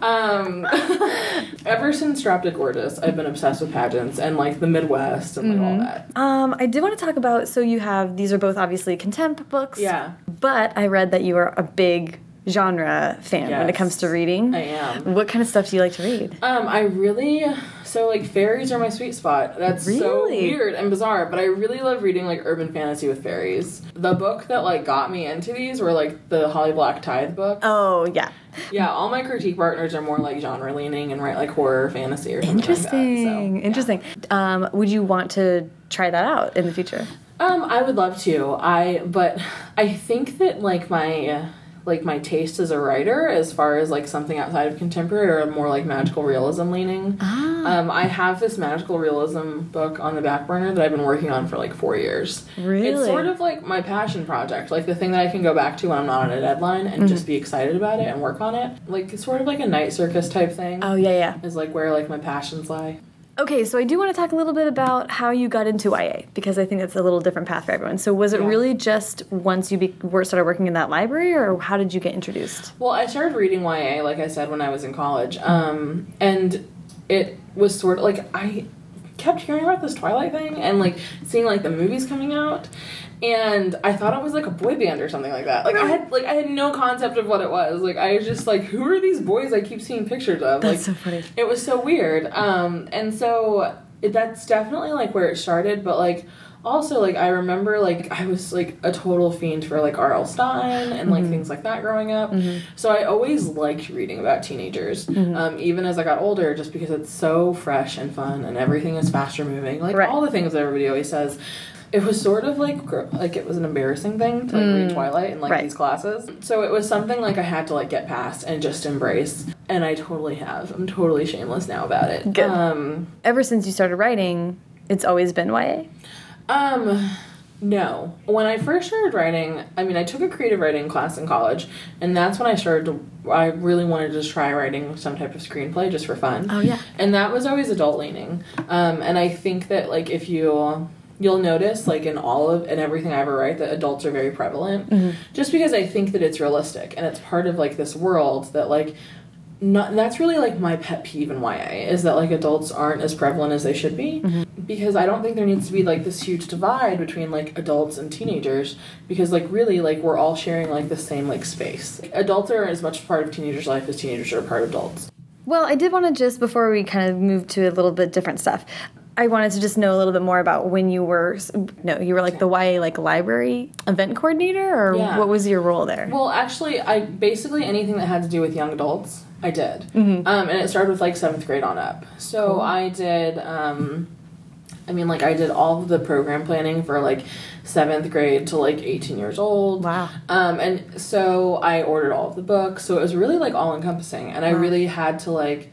B: Um ever since Drop Dead Gorgeous, I've been obsessed with pageants and like the Midwest and like all that.
A: Um, I did want to talk about. So you have these are both obviously contempt books.
B: Yeah.
A: But I read that you are a big genre fan when it comes to reading.
B: I am.
A: What kind of stuff do you like to read?
B: Um, I really so like fairies are my sweet spot. That's so
A: Really?
B: weird and bizarre, but I really love reading like urban fantasy with fairies. The book that like got me into these were like the Holly Black Tithe book.
A: Oh yeah,
B: Yeah, all my critique partners are more like genre leaning and write like horror fantasy or something
A: interesting,
B: like. So, yeah.
A: interesting. Um, would you want to try that out in the future?
B: Um, I would love to. I but I think that like my like my taste as a writer, as far as like something outside of contemporary or more like magical realism leaning.
A: Ah.
B: Um, I have this magical realism book on the back burner that I've been working on for like four years.
A: Really?
B: It's sort of like my passion project, like the thing that I can go back to when I'm not on a deadline and
A: Mm-hmm.
B: just be excited about it and work on it. Like it's sort of like a night circus type thing.
A: Oh yeah, yeah.
B: Is like where like my passions lie.
A: Okay, so I do want to talk a little bit about how you got into YA because I think that's a little different path for everyone. So was it
B: Yeah.
A: really just once you be, were started working in that library, or how did you get introduced?
B: Well, I started reading YA, like I said, when I was in college. Um, and it was sort of like I kept hearing about this Twilight thing and like seeing like the movies coming out. And I thought it was like a boy band or something like that. Like I had like I had no concept of what it was. Like I was just like, who are these boys I keep seeing pictures of?
A: That's
B: like
A: so funny.
B: it was so weird. Um, and so it, that's definitely like where it started, but like also like I remember like I was like a total fiend for like R.L. Stine and like things like that growing up. So I always liked reading about teenagers, um, even as I got older, just because it's so fresh and fun and everything is faster moving. Like
A: Right.
B: all the things that everybody always says. It was sort of like like it was an embarrassing thing to like read Twilight in like
A: Right.
B: these classes. So it was something like I had to like get past and just embrace, and I totally have. I'm totally shameless now about it.
A: Good.
B: Um,
A: Ever since you started writing, it's always been YA.
B: Um, no. When I first started writing, I mean, I took a creative writing class in college, and that's when I started to. I really wanted to just try writing some type of screenplay just for fun.
A: Oh, yeah.
B: And that was always adult leaning. Um, and I think that like if you you'll notice like in all of and everything I ever write that adults are very prevalent. Just because I think that it's realistic and it's part of like this world that like not that's really like my pet peeve in YA is that like adults aren't as prevalent as they should be. Mm-hmm. because I don't think there needs to be like this huge divide between like adults and teenagers because like really like we're all sharing like the same like space. Adults are as much part of teenagers' life as teenagers are part of adults.
A: Well, I did want to just before we kind of move to a little bit different stuff. I wanted to just know a little bit more about when you were no, you were like the YA like library event coordinator or
B: Yeah.
A: what was your role there?
B: Well, actually, I basically anything that had to do with young adults, I did, um, and it started with like seventh grade on up. So I did. Um, I mean, like I did all of the program planning for like seventh grade to like eighteen years old.
A: Wow.
B: Um, and so I ordered all of the books, so it was really like all encompassing, and I really had to like.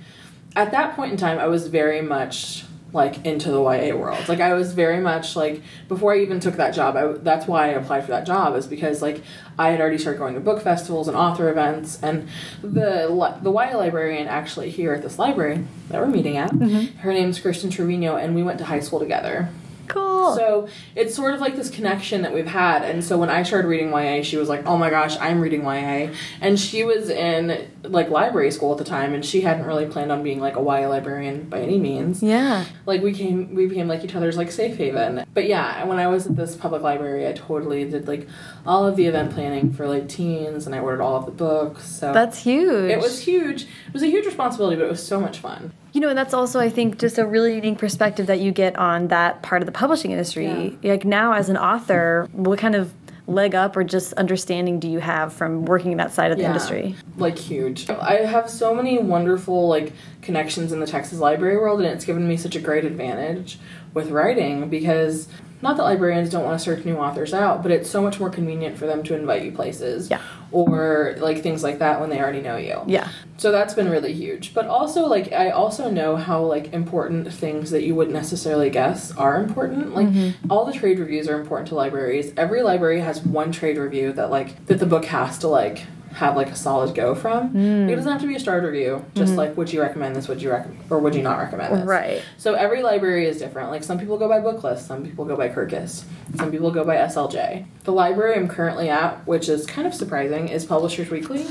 B: At that point in time, I was very much like into the YA world. Like I was very much like before I even took that job. I, that's why I applied for that job is because like I had already started going to book festivals and author events, and the the YA librarian actually here at this library that we're meeting at, mm-hmm. her name's Kristin Trevino, and we went to high school together.
A: Cool.
B: So it's sort of like this connection that we've had. And so when I started reading YA, she was like, "Oh my gosh, I'm reading YA," and she was in like library school at the time, and she hadn't really planned on being like a YA librarian by any means.
A: yeah.
B: Like we came, we became like each other's like safe haven. But yeah, when I was at this public library, I totally did like all of the event planning for like teens, and I ordered all of the books. So
A: That's huge.
B: it was huge. It was a huge responsibility, but it was so much fun.
A: You know, and that's also, I think, just a really unique perspective that you get on that part of the publishing industry. Like now, as an author, what kind of leg up or just understanding do you have from working in that side of the
B: Yeah.
A: industry?
B: like huge. I have so many wonderful like connections in the Texas library world and it's given me such a great advantage with writing because not that librarians don't want to search new authors out, but it's so much more convenient for them to invite you places.
A: Yeah.
B: Or like things like that when they already know you.
A: Yeah.
B: So that's been really huge. But also like I also know how like important things that you wouldn't necessarily guess are important. Like mm-hmm. all the trade reviews are important to libraries. Every library has one trade review that like that the book has to like have like a solid go from. Hmm. It doesn't have to be a starred review. Just hmm. like would you recommend this? Would you recommend or would you not recommend this?
A: Right.
B: So every library is different. Like some people go by Booklist, some people go by Kirkus, some people go by SLJ. The library I'm currently at, which is kind of surprising, is Publishers Weekly.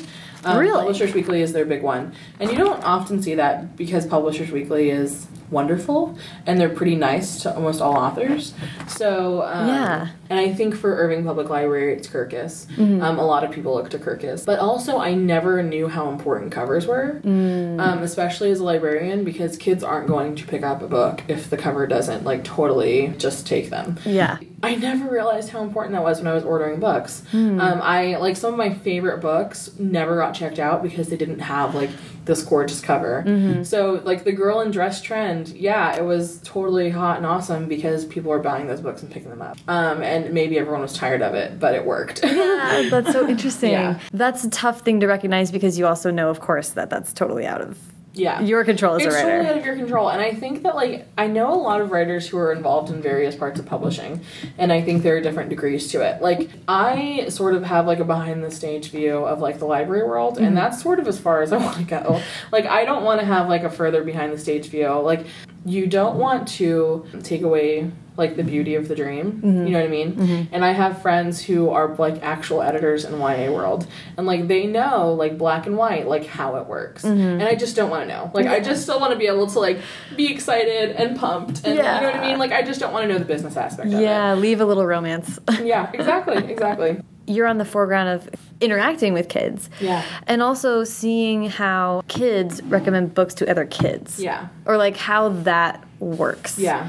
B: Um,
A: Really?
B: Publishers Weekly is their big one, and you don't often see that because Publishers Weekly is wonderful and they're pretty nice to almost all authors. So um,
A: Yeah.
B: and I think for Irving Public Library, it's Kirkus.
A: Mm-hmm.
B: Um, a lot of people look to Kirkus, but also I never knew how important covers were,
A: Mm.
B: um, especially as a librarian, because kids aren't going to pick up a book if the cover doesn't like totally just take them.
A: Yeah.
B: I never realized how important that was when I was ordering books.
A: Hmm.
B: Um, I like some of my favorite books never got checked out because they didn't have like this gorgeous cover.
A: Mm-hmm.
B: So like the girl in dress trend, yeah, it was totally hot and awesome because people were buying those books and picking them up. Um, and maybe everyone was tired of it, but it worked.
A: Yeah, that's so interesting.
B: Yeah.
A: That's a tough thing to recognize because you also know, of course, that that's totally out of
B: yeah.
A: your control as
B: it's
A: a writer.
B: totally out of your control and i think that like i know a lot of writers who are involved in various parts of publishing and i think there are different degrees to it like i sort of have like a behind the stage view of like the library world
A: Mm-hmm.
B: and that's sort of as far as i want to go like i don't want to have like a further behind the stage view like you don't want to take away like the beauty of the dream.
A: Mm-hmm.
B: you know what i mean? And i have friends who are like actual editors in ya world. And like they know like black and white like how it works.
A: Mm-hmm.
B: and i just don't want to know. Like i just still want to be able to like be excited and pumped and you know what i mean? Like i just don't want to know the business aspect of
A: yeah, leave a little romance.
B: yeah exactly exactly
A: You're on the foreground of interacting with kids.
B: Yeah.
A: And also seeing how kids recommend books to other kids.
B: yeah
A: Or like how that works.
B: yeah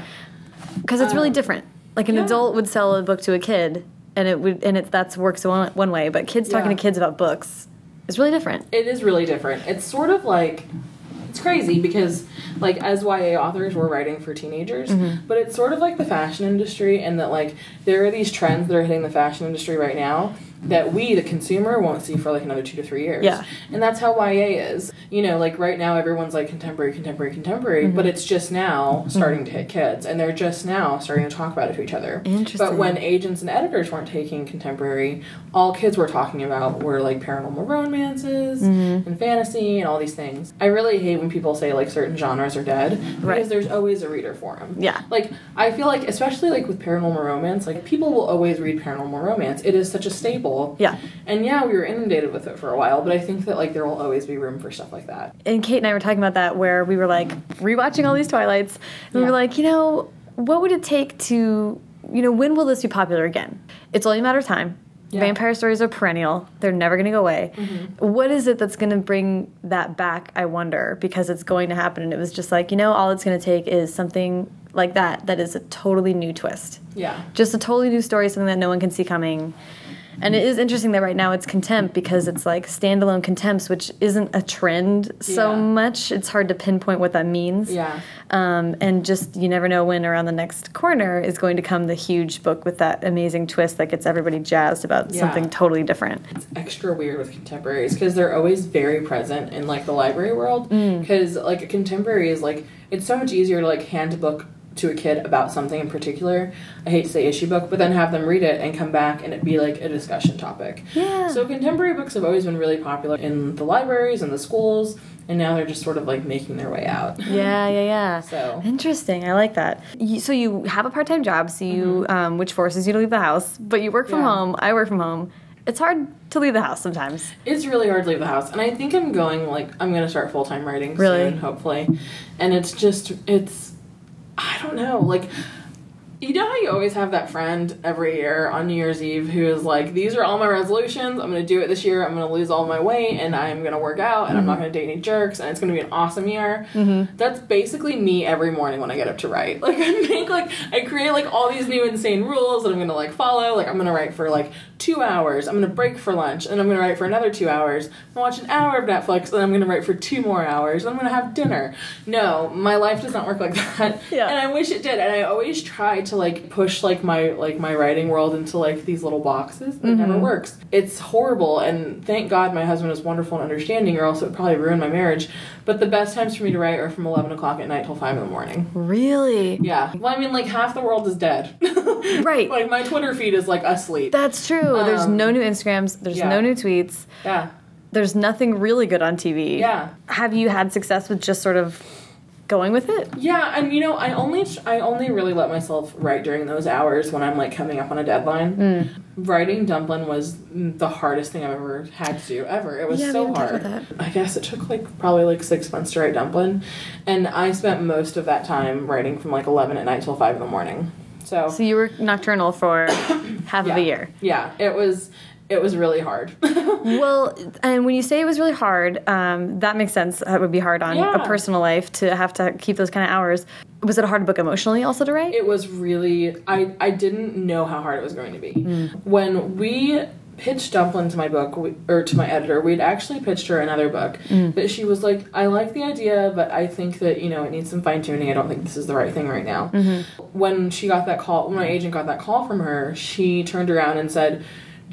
A: Because it's really
B: Um,
A: different. Like an
B: yeah.
A: adult would sell a book to a kid and it would and it that's works one, one way, but kids talking
B: Yeah.
A: to kids about books is really different.
B: it is really different. It's sort of like it's crazy because like as YA authors we're writing for teenagers,
A: Mm-hmm.
B: but it's sort of like the fashion industry and that like there are these trends that are hitting the fashion industry right now that we the consumer won't see for like another 2 to 3 years.
A: Yeah.
B: And that's how YA is. You know, like right now everyone's like contemporary contemporary contemporary,
A: Mm-hmm.
B: but it's just now starting to hit kids and they're just now starting to talk about it to each other.
A: Interesting.
B: But when agents and editors weren't taking contemporary, all kids were talking about were like paranormal romances
A: Mm-hmm.
B: and fantasy and all these things. I really hate when people say like certain genres are dead because
A: Right.
B: there's always a reader for them.
A: Yeah.
B: Like I feel like especially like with paranormal romance, like people will always read paranormal romance. It is such a staple.
A: Yeah.
B: And yeah, we were inundated with it for a while, but I think that like there will always be room for stuff like that.
A: and Kate and I were talking about that where we were like rewatching all these Twilights, and we were like, you know, what would it take to, you know, when will this be popular again? It's only a matter of time.
B: Yeah.
A: Vampire stories are perennial. They're never going to go away. Mm-hmm. What is it that's going to bring that back, I wonder, because it's going to happen. And it was just like, you know, all it's going to take is something like that that is a totally new twist.
B: Yeah.
A: Just a totally new story, something that no one can see coming. And it is interesting that right now it's contempt because it's like standalone contempts, which isn't a trend so
B: Yeah.
A: much. It's hard to pinpoint what that means.
B: Yeah.
A: Um, and just you never know when around the next corner is going to come the huge book with that amazing twist that gets everybody jazzed about
B: Yeah.
A: something totally different.
B: It's extra weird with contemporaries because they're always very present in like the library world
A: Mm.
B: because like a contemporary is like it's so much easier to like hand a book to a kid about something in particular i hate to say issue book but then have them read it and come back and it be like a discussion topic
A: Yeah.
B: so contemporary books have always been really popular in the libraries and the schools and now they're just sort of like making their way out
A: Yeah, yeah, yeah.
B: So-
A: interesting. I like that. You, so you have a part-time job, so you um, which forces you to leave the house, but you work from.
B: Yeah.
A: home. I work from home. It's hard to leave the house sometimes.
B: It's really hard to leave the house, and I think I'm going like I'm gonna start full time writing
A: Really?
B: soon, hopefully. And it's just it's I don't know like. You know how you always have that friend every year on New Year's Eve who is like, These are all my resolutions. I'm going to do it this year. I'm going to lose all my weight and I'm going to work out and I'm not mm-hmm. going to date any jerks and it's going to be an awesome year. Mm-hmm. That's basically me every morning when I get up to write. Like, I make like, I create like all these new insane rules that I'm going to like follow. Like, I'm going to write for like two hours. I'm going to break for lunch and I'm going to write for another two hours. I'm going to watch an hour of Netflix and I'm going to write for two more hours. And I'm going to have dinner. No, my life does not work like that.
A: Yeah.
B: And I wish it did. And I always try to like push like my like my writing world into like these little boxes. It never works. It's horrible. And thank God my husband is wonderful and understanding, or else it would probably ruin my marriage. But the best times for me to write are from eleven o'clock at night till five in the morning.
A: Really?
B: Yeah. Well, I mean, like half the world is dead.
A: Right.
B: like my Twitter feed is like asleep.
A: That's true. there's
B: Um,
A: no new Instagrams. There's
B: yeah.
A: no new tweets.
B: yeah.
A: There's nothing really good on TV.
B: Yeah.
A: Have you had success with just sort of going with it?
B: Yeah, and you know, I only I only really let myself write during those hours when I'm like coming up on a deadline.
A: Hmm.
B: Writing Dumplin was mm, the hardest thing I've ever had to do ever. It was
A: Yeah,
B: so hard. I guess it took like probably like six months to write Dumplin, and I spent most of that time writing from like eleven at night till five in the morning. So,
A: So you were nocturnal for half
B: yeah,
A: of a year.
B: Yeah, it was it was really hard.
A: Well, and when you say it was really hard, um, that makes sense. It would be hard on
B: Yeah.
A: a personal life to have to keep those kind of hours. Was it a hard book emotionally also to write?
B: it was really I I didn't know how hard it was going to be.
A: Hmm.
B: When we pitched Dumplin to my book we, or to my editor, we'd actually pitched her another book,
A: Hmm.
B: but she was like, "I like the idea, but I think that you know it needs some fine tuning. I don't think this is the right thing right now."
A: Mm-hmm.
B: When she got that call, when my agent got that call from her, she turned around and said,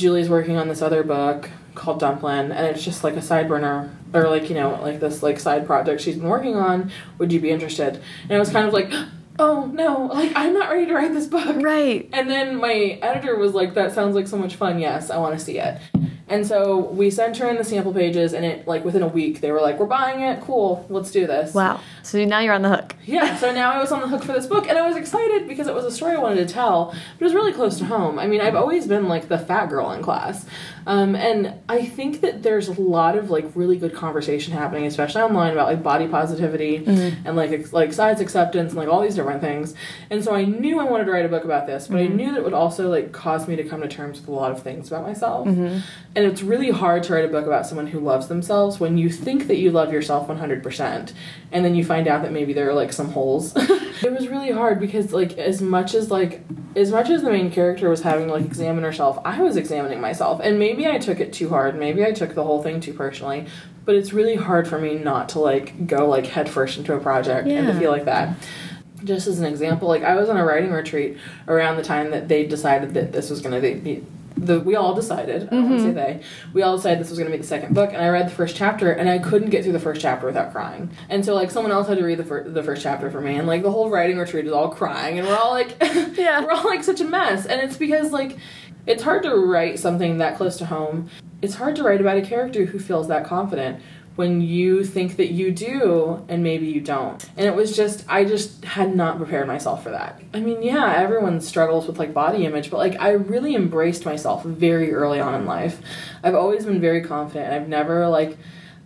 B: "Julie's working on this other book." called Dumplin, and it's just like a side burner or like you know like this like side project she's been working on. Would you be interested? And it was kind of like, oh no, like I'm not ready to write this book.
A: right.
B: And then my editor was like, "That sounds like so much fun. Yes, I want to see it." And so we sent her in the sample pages, and it like within a week they were like, "We're buying it. Cool, let's do this."
A: Wow. So now you're on the hook.
B: Yeah. So now I was on the hook for this book, and I was excited because it was a story I wanted to tell, but it was really close to home. I mean, I've always been like the fat girl in class, um, and I think that there's a lot of like really good conversation happening, especially online about like body positivity and like ex- like size acceptance and like all these different things. And so I knew I wanted to write a book about this, but I mm-hmm. knew that it would also like cause me to come to terms with a lot of things about myself. Mm-hmm. And it's really hard to write a book about someone who loves themselves when you think that you love yourself 100% and then you find out that maybe there are like some holes. it was really hard because like as much as like as much as the main character was having to like examine herself, I was examining myself. And maybe I took it too hard. Maybe I took the whole thing too personally. But it's really hard for me not to like go like headfirst into a project and to feel like that just as an example, like I was on a writing retreat around the time that they decided that this was going to be the we all decided. I don't want to say mm-hmm. they. We all decided this was going to be the second book, and I read the first chapter, and I couldn't get through the first chapter without crying. And so like someone else had to read the fir- the first chapter for me, and like the whole writing retreat is all crying, and we're all like,
A: Yeah.
B: we're all like such a mess, and it's because like. It's hard to write something that close to home. It's hard to write about a character who feels that confident when you think that you do and maybe you don't. And it was just I just had not prepared myself for that. I mean, yeah, everyone struggles with like body image, but like I really embraced myself very early on in life. I've always been very confident and I've never like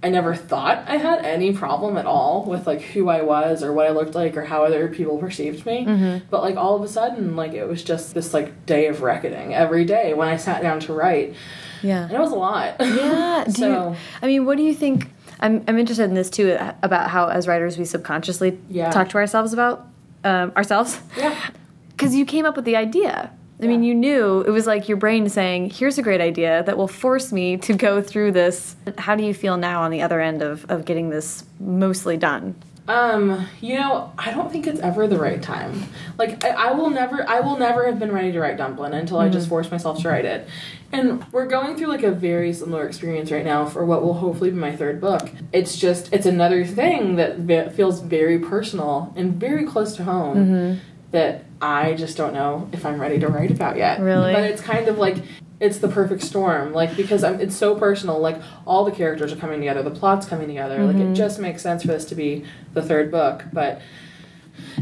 B: I never thought I had any problem at all with like who I was or what I looked like or how other people perceived me.
A: Mm-hmm.
B: But like all of a sudden, like it was just this like day of reckoning every day when I sat down to write.
A: Yeah.
B: And it was a lot.
A: Yeah.
B: So
A: you, I mean, what do you think? I'm, I'm interested in this too about how, as writers, we subconsciously
B: Yeah.
A: talk to ourselves about um, ourselves.
B: yeah.
A: Because you came up with the idea. I mean, you knew it was like your brain saying, here's a great idea that will force me to go through this. How do you feel now on the other end of, of getting this mostly done?
B: Um, you know, I don't think it's ever the right time. Like, I, I will never, I will never have been ready to write Dumplin' until I just forced myself to write it. And we're going through like a very similar experience right now for what will hopefully be my third book. It's just, it's another thing that feels very personal and very close to home that I just don't know if I'm ready to write about yet.
A: Really?
B: But it's kind of like, it's the perfect storm. Like because I'm, it's so personal like all the characters are coming together the plot's coming together. Like it just makes sense for this to be the third book but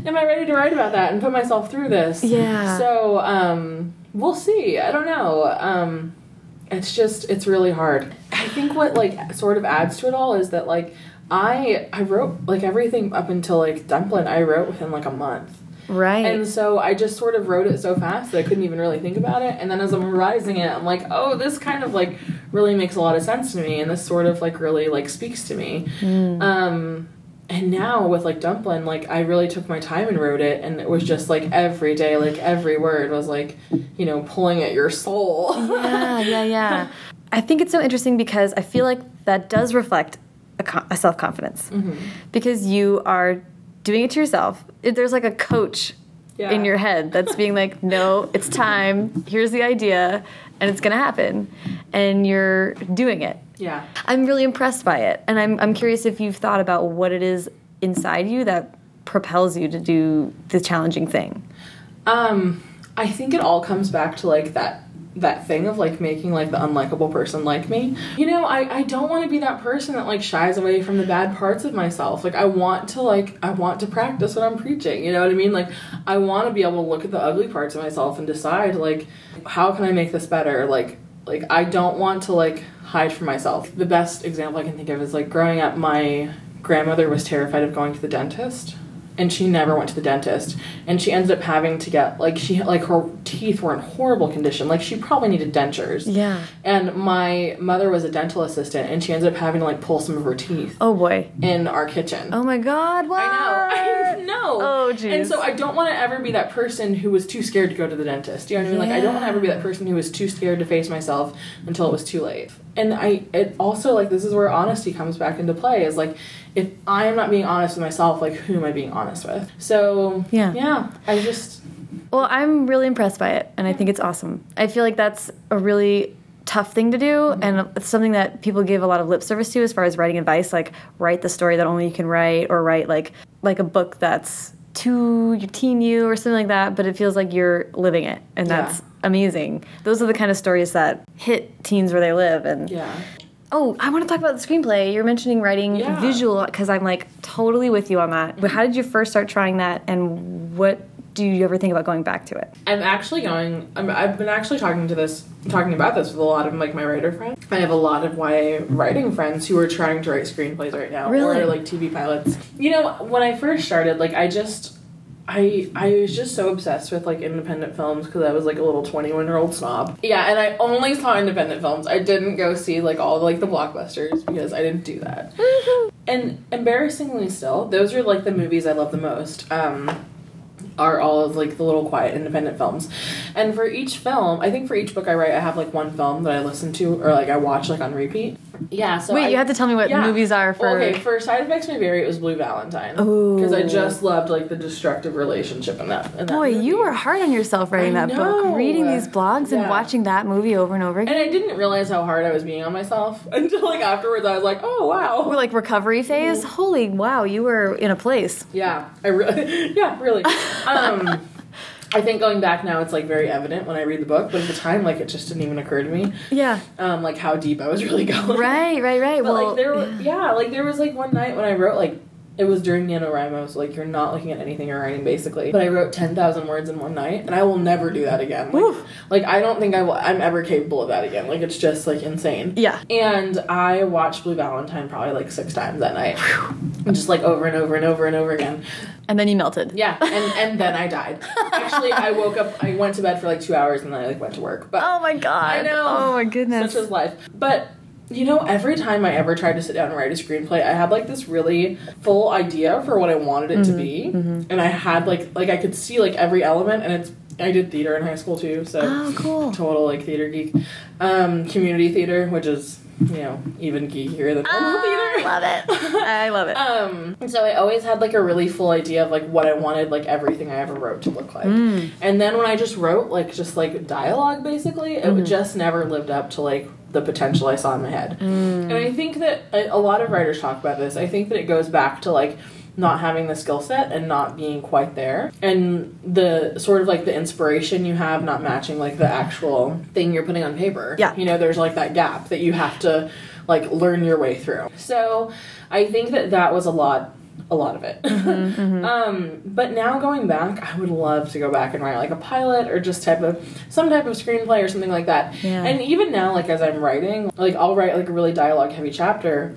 B: am i ready to write about that and put myself through this?
A: Yeah.
B: so um we'll see. I don't know. Um it's just it's really hard. I think what like sort of adds to it all is that like i i wrote like everything up until like dumplin i wrote within like a month
A: Right.
B: and so I just sort of wrote it so fast that I couldn't even really think about it. And then as I'm revising it, I'm like, oh, this kind of like really makes a lot of sense to me, and this sort of like really like speaks to me. Um, and now with like Dumplin', like I really took my time and wrote it, and it was just like every day, like every word was like, you know, pulling at your soul.
A: yeah, yeah, yeah. I think it's so interesting because I feel like that does reflect a, co- a self confidence because you are doing it to yourself. There's like a coach
B: Yeah.
A: in your head that's being like, no, it's time. Here's the idea, and it's gonna happen, and you're doing it.
B: yeah.
A: I'm really impressed by it, and I'm I'm curious if you've thought about what it is inside you that propels you to do the challenging thing.
B: Um, I think it all comes back to like that that thing of like making like the unlikable person like me. You know, I I don't want to be that person that like shies away from the bad parts of myself. Like I want to like I want to practice what I'm preaching. You know what I mean? Like I want to be able to look at the ugly parts of myself and decide like how can I make this better? Like like I don't want to like hide from myself. The best example I can think of is like growing up my grandmother was terrified of going to the dentist and she never went to the dentist and she ended up having to get like she like her teeth were in horrible condition like she probably needed dentures
A: Yeah.
B: and my mother was a dental assistant and she ended up having to like pull some of her teeth
A: Oh boy.
B: in our kitchen
A: Oh my God. What?
B: I know. I know.
A: Oh, jeez.
B: And so I don't want to ever be that person who was too scared to go to the dentist. You know what I mean? Like I don't want to ever be that person who was too scared to face myself until it was too late. And I it also like this is where honesty comes back into play is like if I am not being honest with myself, like who am I being honest with? So
A: Yeah.
B: yeah. I just
A: Well, I'm really impressed by it, and I think it's awesome. I feel like that's a really tough thing to do, mm-hmm. and it's something that people give a lot of lip service to as far as writing advice, like write the story that only you can write, or write like like a book that's to your teen you or something like that. But it feels like you're living it, and
B: Yeah.
A: that's amazing. Those are the kind of stories that hit teens where they live, and
B: yeah.
A: Oh, I want to talk about the screenplay. You're mentioning writing
B: Yeah.
A: visual because I'm like totally with you on that. But how did you first start trying that, and what do you ever think about going back to it?
B: I'm actually going. I'm, I've been actually talking to this, talking about this with a lot of like my writer friends. I have a lot of YA writing friends who are trying to write screenplays right now,
A: Really?
B: or like TV pilots. You know, when I first started, like I just, I I was just so obsessed with like independent films because I was like a little 21 year old snob. Yeah, and I only saw independent films. I didn't go see like all like the blockbusters because I didn't do that. And embarrassingly still, those are like the movies I love the most. Um, are all of like the little quiet independent films. And for each film, I think for each book I write, I have like one film that I listen to or like I watch like on repeat. Yeah. So
A: Wait,
B: I-
A: you have to tell me what
B: yeah.
A: movies are for.
B: Well, okay, for Side Effects May Vary, it was Blue Valentine. Because I just loved like the destructive relationship in that. In that
A: Boy,
B: movie.
A: you were hard on yourself writing
B: I
A: that
B: know.
A: book, reading these blogs, and watching that movie over and over
B: And. I didn't realize how hard I was being on myself until like afterwards. I was like, oh wow.
A: We're like recovery phase. Holy wow, you were in a place.
B: Yeah, I really, yeah, really. Um, I think going back now, it's like very evident when I read the book, but at the time, like it just didn't even occur to me,
A: Yeah.
B: um, like how deep I was really going.
A: Right, right, right.
B: But
A: well,
B: like there, were, yeah. like there was like one night when I wrote like it was during NaNoWriMo, so like you're not looking at anything you're writing basically. But I wrote 10,000 words in one night, and I will never do that again. Like, like I don't think I will, I'm ever capable of that again. Like it's just like insane.
A: Yeah.
B: And I watched Blue Valentine probably like six times that night. just like over and over and over and over again.
A: And then you melted.
B: Yeah, and and then I died. Actually, I woke up. I went to bed for like two hours, and then I like went to work. But
A: Oh my god.
B: I know.
A: Oh my goodness.
B: such is life. But you know, every time I ever tried to sit down and write a screenplay, I had like this really full idea for what I wanted it
A: Mm-hmm.
B: to be, and I had like like I could see like every element, and it's. I did theater in high school too, so
A: Oh, cool.
B: total like theater geek. Um, community theater, which is you know even geekier than normal theater.
A: I love it. I love it.
B: Um, so I always had like a really full idea of like what I wanted like everything I ever wrote to look like.
A: Mm.
B: And then when I just wrote like just like dialogue basically, it
A: Mm-hmm.
B: just never lived up to like the potential I saw in my head.
A: Mm.
B: And I think that a, a lot of writers talk about this. I think that it goes back to like not having the skill set and not being quite there and the sort of like the inspiration you have not matching like the actual thing you're putting on paper
A: Yeah.
B: you know there's like that gap that you have to like learn your way through so i think that that was a lot a lot of it
A: Mm-hmm,
B: um but now going back i would love to go back and write like a pilot or just type of some type of screenplay or something like that
A: Yeah.
B: and even now like as i'm writing like i'll write like a really dialogue heavy chapter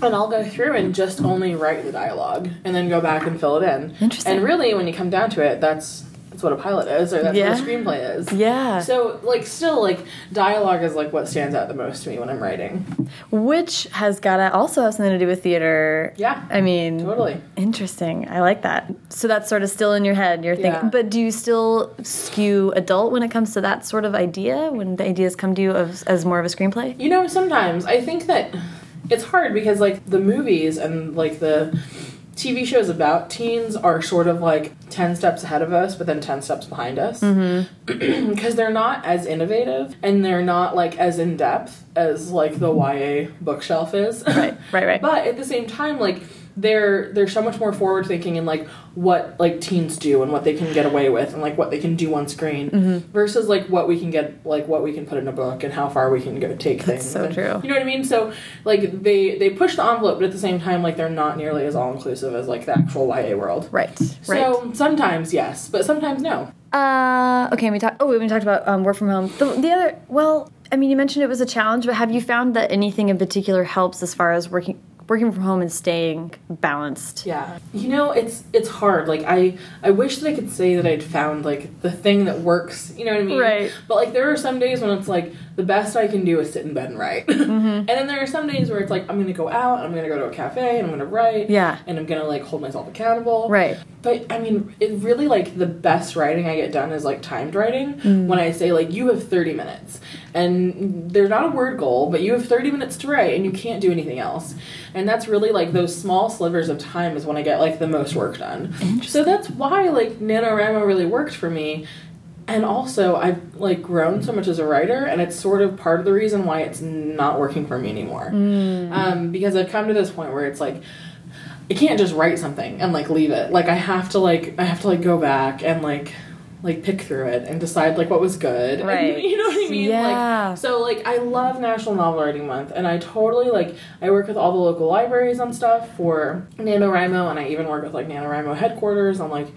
B: and I'll go through and just only write the dialogue and then go back and fill it in.
A: Interesting.
B: And really, when you come down to it, that's that's what a pilot is, or that's
A: Yeah.
B: what a screenplay is.
A: yeah.
B: So, like, still, like, dialogue is like what stands out the most to me when I'm writing.
A: Which has got to also have something to do with theater.
B: Yeah,
A: I mean,
B: totally.
A: Interesting. I like that. So that's sort of still in your head. You're thinking,
B: Yeah.
A: but do you still skew adult when it comes to that sort of idea? When the ideas come to you as, as more of a screenplay?
B: You know, sometimes I think that it's hard because, like, the movies and, like, the TV shows about teens are sort of like 10 steps ahead of us, but then 10 steps behind us. Mm-hmm. Because they're not as innovative and they're not, like, as in depth as, like, the YA bookshelf is.
A: Right, right, right.
B: But at the same time, like, they're they're so much more forward thinking in like what like teens do and what they can get away with and like what they can do on screen
A: Mm-hmm.
B: versus like what we can get like what we can put in a book and how far we can go take things.
A: so
B: And-
A: true.
B: You know what I mean? So like they they push the envelope, but at the same time, like they're not nearly as all inclusive as like the actual YA world.
A: Right. Right.
B: So sometimes yes, but sometimes no.
A: Uh, okay, we talked. Oh, we talked about um, work from home. The, the other, well, I mean, you mentioned it was a challenge, but have you found that anything in particular helps as far as working working from home and staying balanced?
B: Yeah. You know, it's it's hard. Like I I wish that I could say that I'd found like the thing that works. You know what I mean?
A: Right.
B: But like there are some days when it's like the best I can do is sit in bed and write. and then there are some days where it's like I'm gonna go out, I'm gonna go to a cafe and I'm gonna write.
A: Yeah.
B: And I'm gonna like hold myself accountable.
A: Right.
B: But I mean, it really like the best writing I get done is like timed writing.
A: Mm.
B: When I say like you have 30 minutes and there's not a word goal, but you have 30 minutes to write and you can't do anything else. And that's really like those small slivers of time is when I get like the most work done. So that's why like NaNoWriMo really worked for me. And also, I've like grown so much as a writer, and it's sort of part of the reason why it's not working for me anymore. Um, because I've come to this point where it's like, I can't just write something and like leave it. Like I have to like I have to like go back and like like pick through it and decide like what was good. And,
A: Right.
B: you know what I mean?
A: Yeah.
B: Like so like I love National Novel Writing Month and I totally like I work with all the local libraries on stuff for NaNoWriMo and I even work with like NaNoWriMo headquarters on like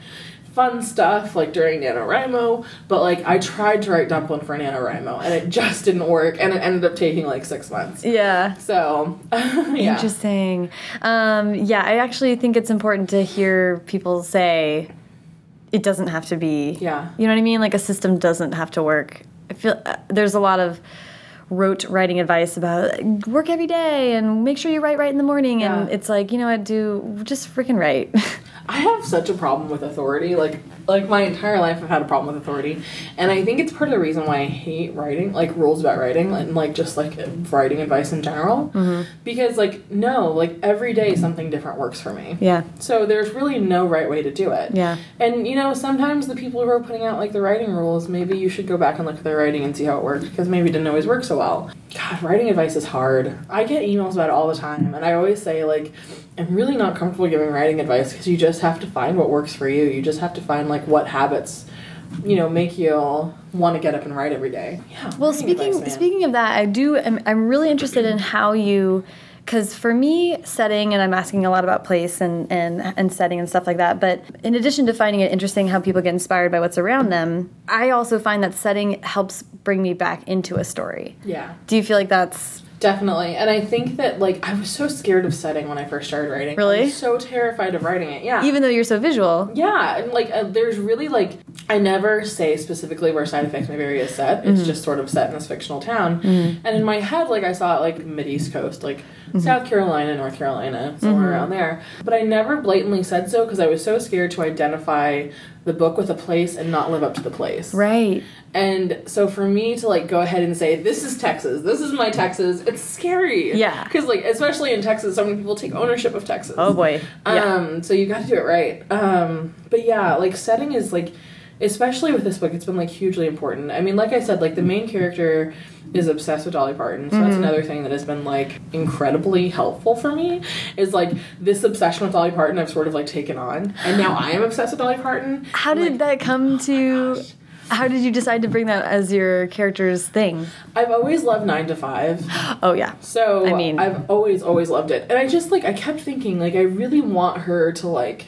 B: fun stuff like during NaNoWriMo. But like I tried to write Dumplin for NaNoWriMo and it just didn't work and it ended up taking like six months.
A: Yeah.
B: So yeah.
A: Interesting. Um, yeah, I actually think it's important to hear people say it doesn't have to be.
B: Yeah.
A: You know what I mean? Like a system doesn't have to work. I feel uh, there's a lot of rote writing advice about work every day and make sure you write right in the morning and it's like you know what do just freaking write
B: I have such a problem with authority. Like like my entire life I've had a problem with authority. And I think it's part of the reason why I hate writing, like rules about writing and like just like writing advice in general.
A: Mm-hmm.
B: Because like no, like every day something different works for me.
A: yeah
B: So there's really no right way to do it.
A: Yeah.
B: And you know, sometimes the people who are putting out like the writing rules, maybe you should go back and look at their writing and see how it worked because maybe it didn't always work so well. God, writing advice is hard. I get emails about it all the time, and I always say like, I'm really not comfortable giving writing advice because you just have to find what works for you. You just have to find like what habits, you know, make you want to get up and write every day. Yeah.
A: Well, speaking
B: advice,
A: speaking of that, I do. I'm, I'm really interested in how you because for me, setting, and I'm asking a lot about place and, and, and setting and stuff like that, but in addition to finding it interesting how people get inspired by what's around them, I also find that setting helps bring me back into a story.
B: Yeah.
A: Do you feel like that's
B: Definitely. And I think that like I was so scared of setting when I first started writing.
A: Really?
B: was so terrified of writing it. Yeah.
A: even though you're so visual?
B: yeah, and like uh, there's really like I never say specifically where side effects may vary is set. It's mm. just sort of set in this fictional town. Mm. And in my head, like I saw it like mid East Coast, like mm-hmm. South Carolina, North Carolina, somewhere mm-hmm. around there. But I never blatantly said so because I was so scared to identify the book with a place and not live up to the place.
A: Right.
B: And so for me to like go ahead and say this is Texas, this is my Texas, it's scary.
A: Yeah.
B: Because like especially in Texas, so many people take ownership of Texas.
A: Oh boy. Yeah.
B: Um. So you got to do it right. Um. But yeah, like setting is like, especially with this book, it's been like hugely important. I mean, like I said, like the main character is obsessed with Dolly Parton, so
A: Mm-hmm.
B: that's another thing that has been like incredibly helpful for me. Is like this obsession with Dolly Parton, I've sort of like taken on, and now I am obsessed with Dolly Parton.
A: How did
B: Like,
A: that come to? How did you decide to bring that as your character's thing?
B: I've always loved Nine to Five.
A: Oh yeah.
B: So
A: I mean-
B: I've always always loved it, and I just like I kept thinking like I really want her to like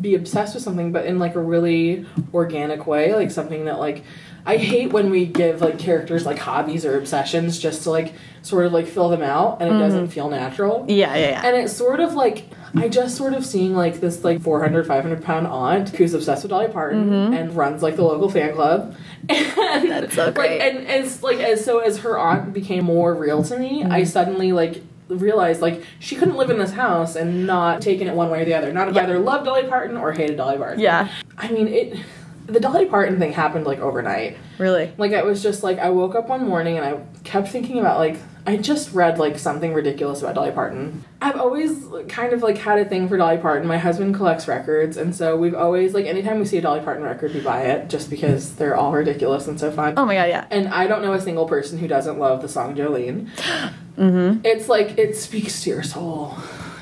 B: be obsessed with something, but in like a really organic way, like something that like I hate when we give like characters like hobbies or obsessions just to like sort of like fill them out, and it mm-hmm. doesn't feel natural.
A: Yeah, yeah, yeah.
B: And it's sort of like I just sort of seeing like this like 400, 500 pound aunt who's obsessed with Dolly Parton mm-hmm. and runs like the local fan club. And
A: That's so
B: like,
A: great.
B: and as like as so as her aunt became more real to me, I mm-hmm. suddenly like realized like she couldn't live in this house and not taking it one way or the other. Not have
A: Yeah.
B: either loved Dolly Parton or hated Dolly Parton.
A: Yeah.
B: I mean it the Dolly Parton thing happened like overnight.
A: Really.
B: Like it was just like I woke up one morning and I kept thinking about like I just read like something ridiculous about Dolly Parton. I've always kind of like had a thing for Dolly Parton. My husband collects records and so we've always like anytime we see a Dolly Parton record we buy it just because they're all ridiculous and so fun.
A: Oh my god, yeah.
B: And I don't know a single person who doesn't love the song Jolene. Mm-hmm. It's like it speaks to your soul.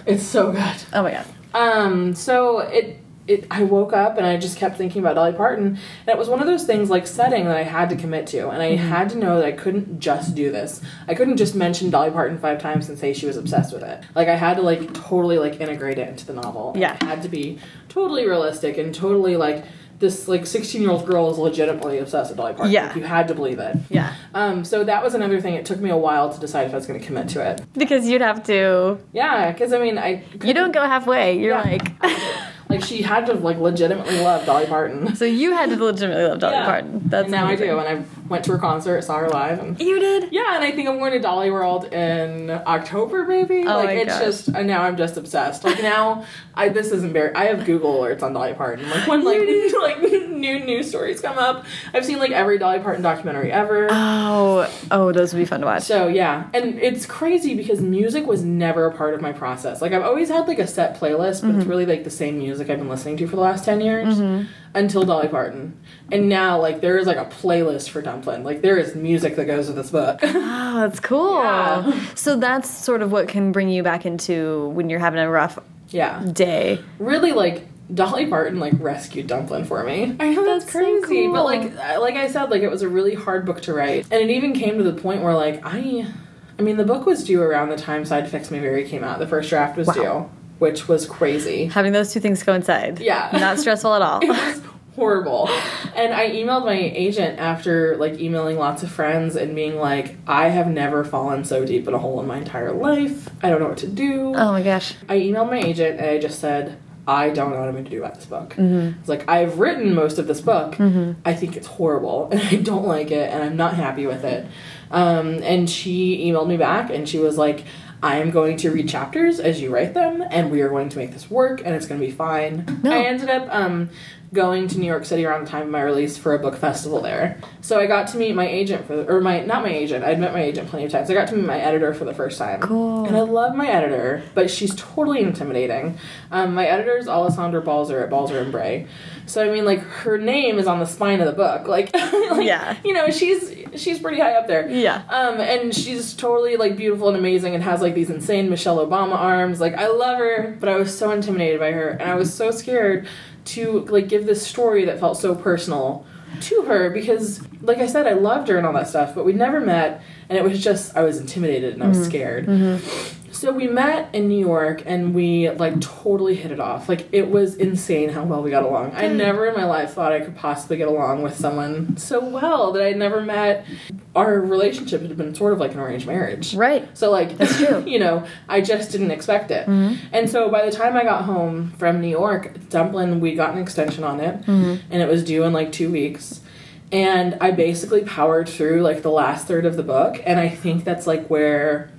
B: It's so good.
A: Oh my god.
B: Um, so it it I woke up and I just kept thinking about Dolly Parton, and it was one of those things like setting that I had to commit to, and I had to know that I couldn't just do this. I couldn't just mention Dolly Parton five times and say she was obsessed with it. Like I had to like totally like integrate it into the novel.
A: Yeah.
B: it had to be totally realistic and totally like this like 16 year old girl is legitimately obsessed with Dolly Parton.
A: Yeah.
B: Like, you had to believe it.
A: Yeah.
B: Um, so that was another thing. It took me a while to decide if I was going to commit to it.
A: Because you'd have to.
B: Yeah, because I mean, I
A: You don't go halfway. You're
B: Yeah.
A: like.
B: like she had to like legitimately love Dolly Parton.
A: So you had to legitimately love Dolly
B: Yeah.
A: Parton. That's
B: and now
A: amazing.
B: I do, and I went to her concert, saw her live, and
A: You did.
B: yeah, and I think I'm going to Dollywood in October, maybe.
A: Oh
B: like
A: my
B: it's
A: gosh.
B: just, and now I'm just obsessed. Like now, I this is embarrassing. I have Google alerts on Dolly Parton. Like when like like new news stories come up, I've seen like every Dolly Parton documentary ever.
A: Oh, oh, those would be fun to watch.
B: So yeah, and it's crazy because music was never a part of my process. Like I've always had like a set playlist, but
A: Mm-hmm.
B: it's really like the same music I've been listening to for the last ten years mm-hmm. until Dolly Parton. And now like there is like a playlist for Dumplin. Like there is music that goes with this book.
A: Oh, that's cool.
B: Yeah.
A: So that's sort of what can bring you back into when you're having a rough
B: yeah,
A: day.
B: really like. Dolly Parton like rescued Dumplin for me. I know that's,
A: That's so
B: crazy, but like I- like I said, like it was a really hard book to write, and it even came to the point where like I, I mean, the book was due around the time Side Effects May Vary came out. The first draft was
A: Wow.
B: due, which was crazy.
A: Having those two things coincide.
B: Yeah.
A: Not stressful at all.
B: it was horrible. And I emailed my agent after like emailing lots of friends and being like, I have never fallen so deep in a hole in my entire life. I don't know what to do.
A: oh my gosh.
B: I emailed my agent and I just said, I don't know what I'm going to do about this book. It's like, I've written most of this book. I think it's horrible and I don't like it and I'm not happy with it. Um, and she emailed me back and she was like, I am going to read chapters as you write them, and we are going to make this work, and it's going to be fine.
A: No.
B: I ended up um, going to New York City around the time of my release for a book festival there. So I got to meet my agent for, the, or my not my agent. I'd met my agent plenty of times. I got to meet my editor for the first time.
A: Cool.
B: And I love my editor, but she's totally intimidating. Um, my editor is Alessandra Balzer at Balzer and Bray. So I mean, like her name is on the spine of the book. Like, like
A: Yeah.
B: you know, she's she's pretty high up there.
A: Yeah.
B: Um, and she's totally like beautiful and amazing, and has like these insane Michelle Obama arms. Like I love her, but I was so intimidated by her, and I was so scared to like give this story that felt so personal to her because, like I said, I loved her and all that stuff, but we never met, and it was just I was intimidated and I was mm-hmm. scared. So So we met in New York and we like totally hit it off. Like it was insane how well we got along. I never in my life thought I could possibly get along with someone so well that I'd never met. Our relationship had been sort of like an arranged marriage.
A: Right.
B: So like
A: That's true.
B: you know, I just didn't expect it. Mm-hmm. And so by the time I got home from New York, Dumplin, we got an extension on it mm-hmm. and it was due in like 2 weeks. And I basically powered through like the last third of the book and I think that's like where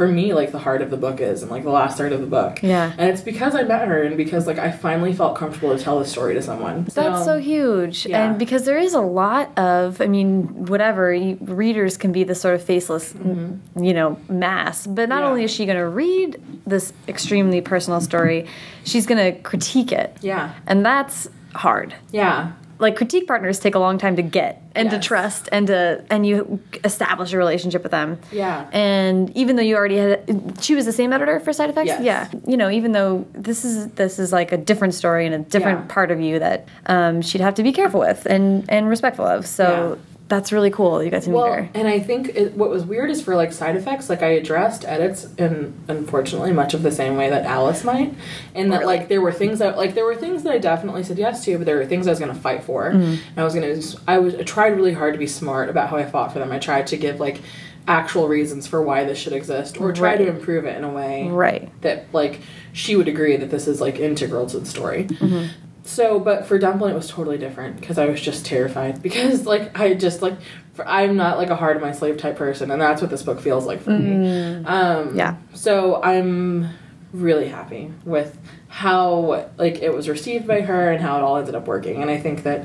B: for me like the heart of the book is and like the last third of the book.
A: Yeah.
B: And it's because I met her and because like I finally felt comfortable to tell the story to someone.
A: That's so huge.
B: Yeah.
A: And because there is a lot of, I mean, whatever, you, readers can be this sort of faceless, mm-hmm. you know, mass. But not.
B: Yeah.
A: only is she going to read this extremely personal story, she's going to critique it.
B: Yeah.
A: And that's hard.
B: Yeah.
A: Like critique partners take a long time to get and to trust and to and you establish a relationship with them.
B: Yeah.
A: And even though you already had she was the same editor for side effects?
B: Yes.
A: Yeah. You know, even though this is this is like a different story and a different
B: Yeah.
A: part of you that um, she'd have to be careful with and and respectful of. So
B: Yeah.
A: That's really cool. You got to meet
B: Well,
A: her.
B: and I think it, what was weird is for like side effects, like I addressed edits in unfortunately much of the same way that Alice might, and that
A: Really?
B: like there were things that like there were things that I definitely said yes to, but there were things I was going to fight for,
A: Mm-hmm.
B: and I was going to I was I tried really hard to be smart about how I fought for them. I tried to give like actual reasons for why this should exist, or try to improve it in a way
A: Right.
B: that like she would agree that this is like integral to the story.
A: Mm-hmm.
B: So, but for Dumplin, it was totally different because I was just terrified because like I just like for, I'm not like a hard of my slave type person, and that's what this book feels like for me. Um,
A: Mm. Yeah.
B: So I'm really happy with how like it was received by her and how it all ended up working, and I think that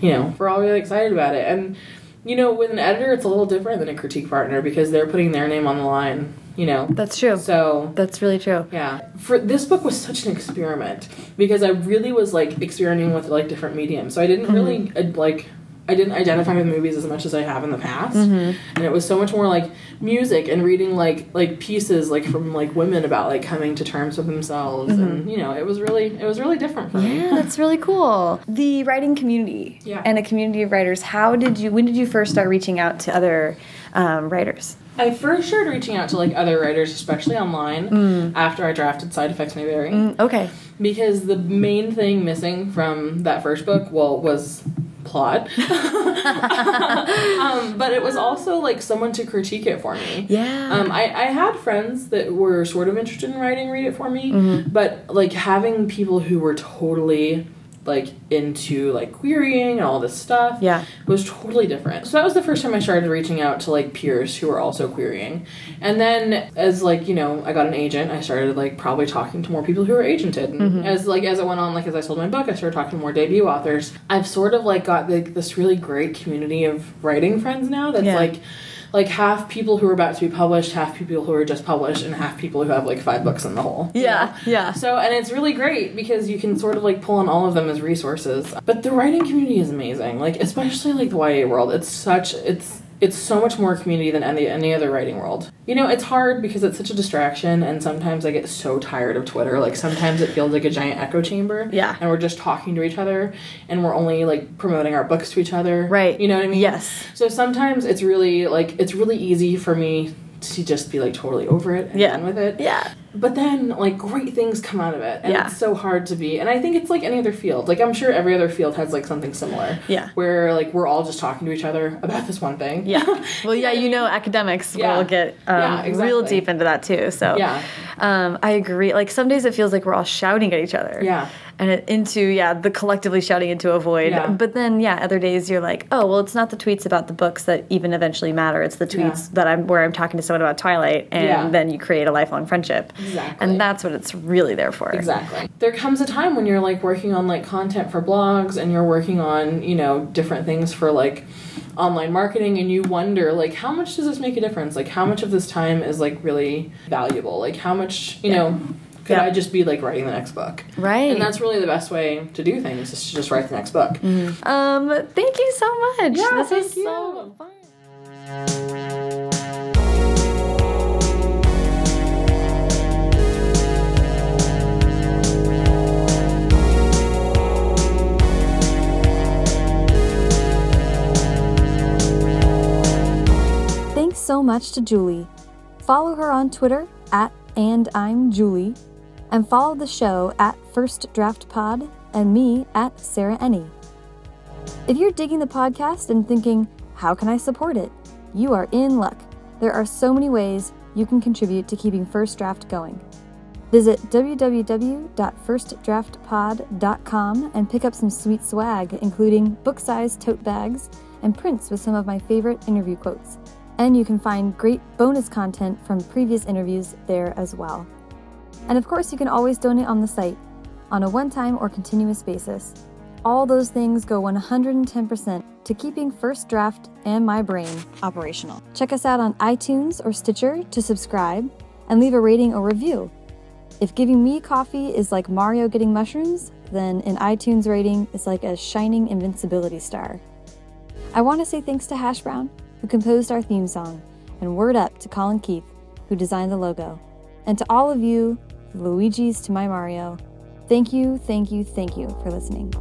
B: you know we're all really excited about it and. You know, with an editor, it's a little different than a critique partner because they're putting their name on the line. You know,
A: That's true.
B: so
A: That's really true.
B: yeah. For this book was such an experiment because I really was like experimenting with like different mediums. So I didn't really uh, like I didn't identify with movies as much as I have in the past. And it was so much more like music and reading like like pieces like from like women about like coming to terms with themselves and you know, it was really it was really different for me.
A: Yeah, that's really cool. The writing community
B: Yeah.
A: and a community of writers. How did you? When did you first start reaching out to other um, writers?
B: I first started reaching out to like other writers, especially online, after I drafted Side Effects May Vary.
A: Mm, okay.
B: because the main thing missing from that first book well was plot um, but it was also like someone to critique it for me
A: Yeah.
B: um, I, I had friends that were sort of interested in writing read it for me
A: Mm-hmm.
B: but like having people who were totally like into like querying and all this stuff
A: Yeah.
B: was totally different. So that was the first time I started reaching out to like peers who were also querying. And then as like, you know, I got an agent, I started like probably talking to more people who were agented. And
A: Mm-hmm.
B: as like as it went on, like as I sold my book, I started talking to more debut authors. I've sort of like got like this really great community of writing friends now that's
A: Yeah.
B: like like half people who are about to be published, half people who are just published, and half people who have like five books in the hole. you
A: Yeah,
B: know?
A: yeah.
B: So, and it's really great because you can sort of like pull on all of them as resources. But the writing community is amazing. Like, especially like the YA world. It's such, it's, it's so much more community than any any other writing world. You know, it's hard because it's such a distraction, and sometimes I get so tired of Twitter. Like sometimes it feels like a giant echo chamber.
A: Yeah.
B: and we're just talking to each other, and we're only like promoting our books to each other.
A: Right.
B: You know what I mean?
A: Yes.
B: So sometimes it's really like it's really easy for me to just be like totally over it and
A: Yeah.
B: done with it.
A: Yeah.
B: But then, like, great things come out of it, and
A: Yeah.
B: it's so hard to be. And I think it's like any other field. Like, I'm sure every other field has like something similar.
A: Yeah.
B: Where like we're all just talking to each other about this one thing.
A: Yeah. Well, yeah, you know, academics
B: Yeah.
A: will get um,
B: Yeah,
A: real deep into that too. So,
B: Yeah.
A: um, I agree. Like some days it feels like we're all shouting at each other.
B: Yeah.
A: And it, into yeah, the collectively shouting into a void.
B: Yeah.
A: But then yeah, other days you're like, oh well, it's not the tweets about the books that even eventually matter. It's the tweets
B: Yeah.
A: that I'm where I'm talking to someone about Twilight, and
B: Yeah.
A: then you create a lifelong friendship.
B: Exactly.
A: And that's what it's really there for.
B: Exactly. There comes a time when you're like working on like content for blogs and you're working on, you know, different things for like online marketing and you wonder like how much does this make a difference? Like how much of this time is like really valuable? Like how much, you know, could
A: Yeah.
B: I just be like writing the next book?
A: Right.
B: And that's really the best way to do things is to just write the next book.
A: Um, thank you so much.
B: Yeah,
A: this was
B: you.
A: so fun.
C: Thanks so much to Julie. Follow her on Twitter at
A: and I'm Julie, and follow the show at First Draft Pod and me at Sarah Enni. If you're digging the podcast and thinking, how can I support it? You are in luck. There are so many ways you can contribute to keeping First Draft going. Visit www.firstdraftpod.com and pick up some sweet swag, including book sized tote bags and prints with some of my favorite interview quotes. And you can find great bonus content from previous interviews there as well. And of course, you can always donate on the site on a one time or continuous basis. All those things go 110% to keeping First Draft and my brain operational. Check us out on iTunes or Stitcher to subscribe and leave a rating or review. If giving me coffee is like Mario getting mushrooms, then an iTunes rating is like a shining invincibility star. I want to say thanks to Hash Brown, who composed our theme song, and word up to Colin Keith, who designed the logo. And to all of you, Luigi's to my Mario, thank you, thank you, thank you for listening.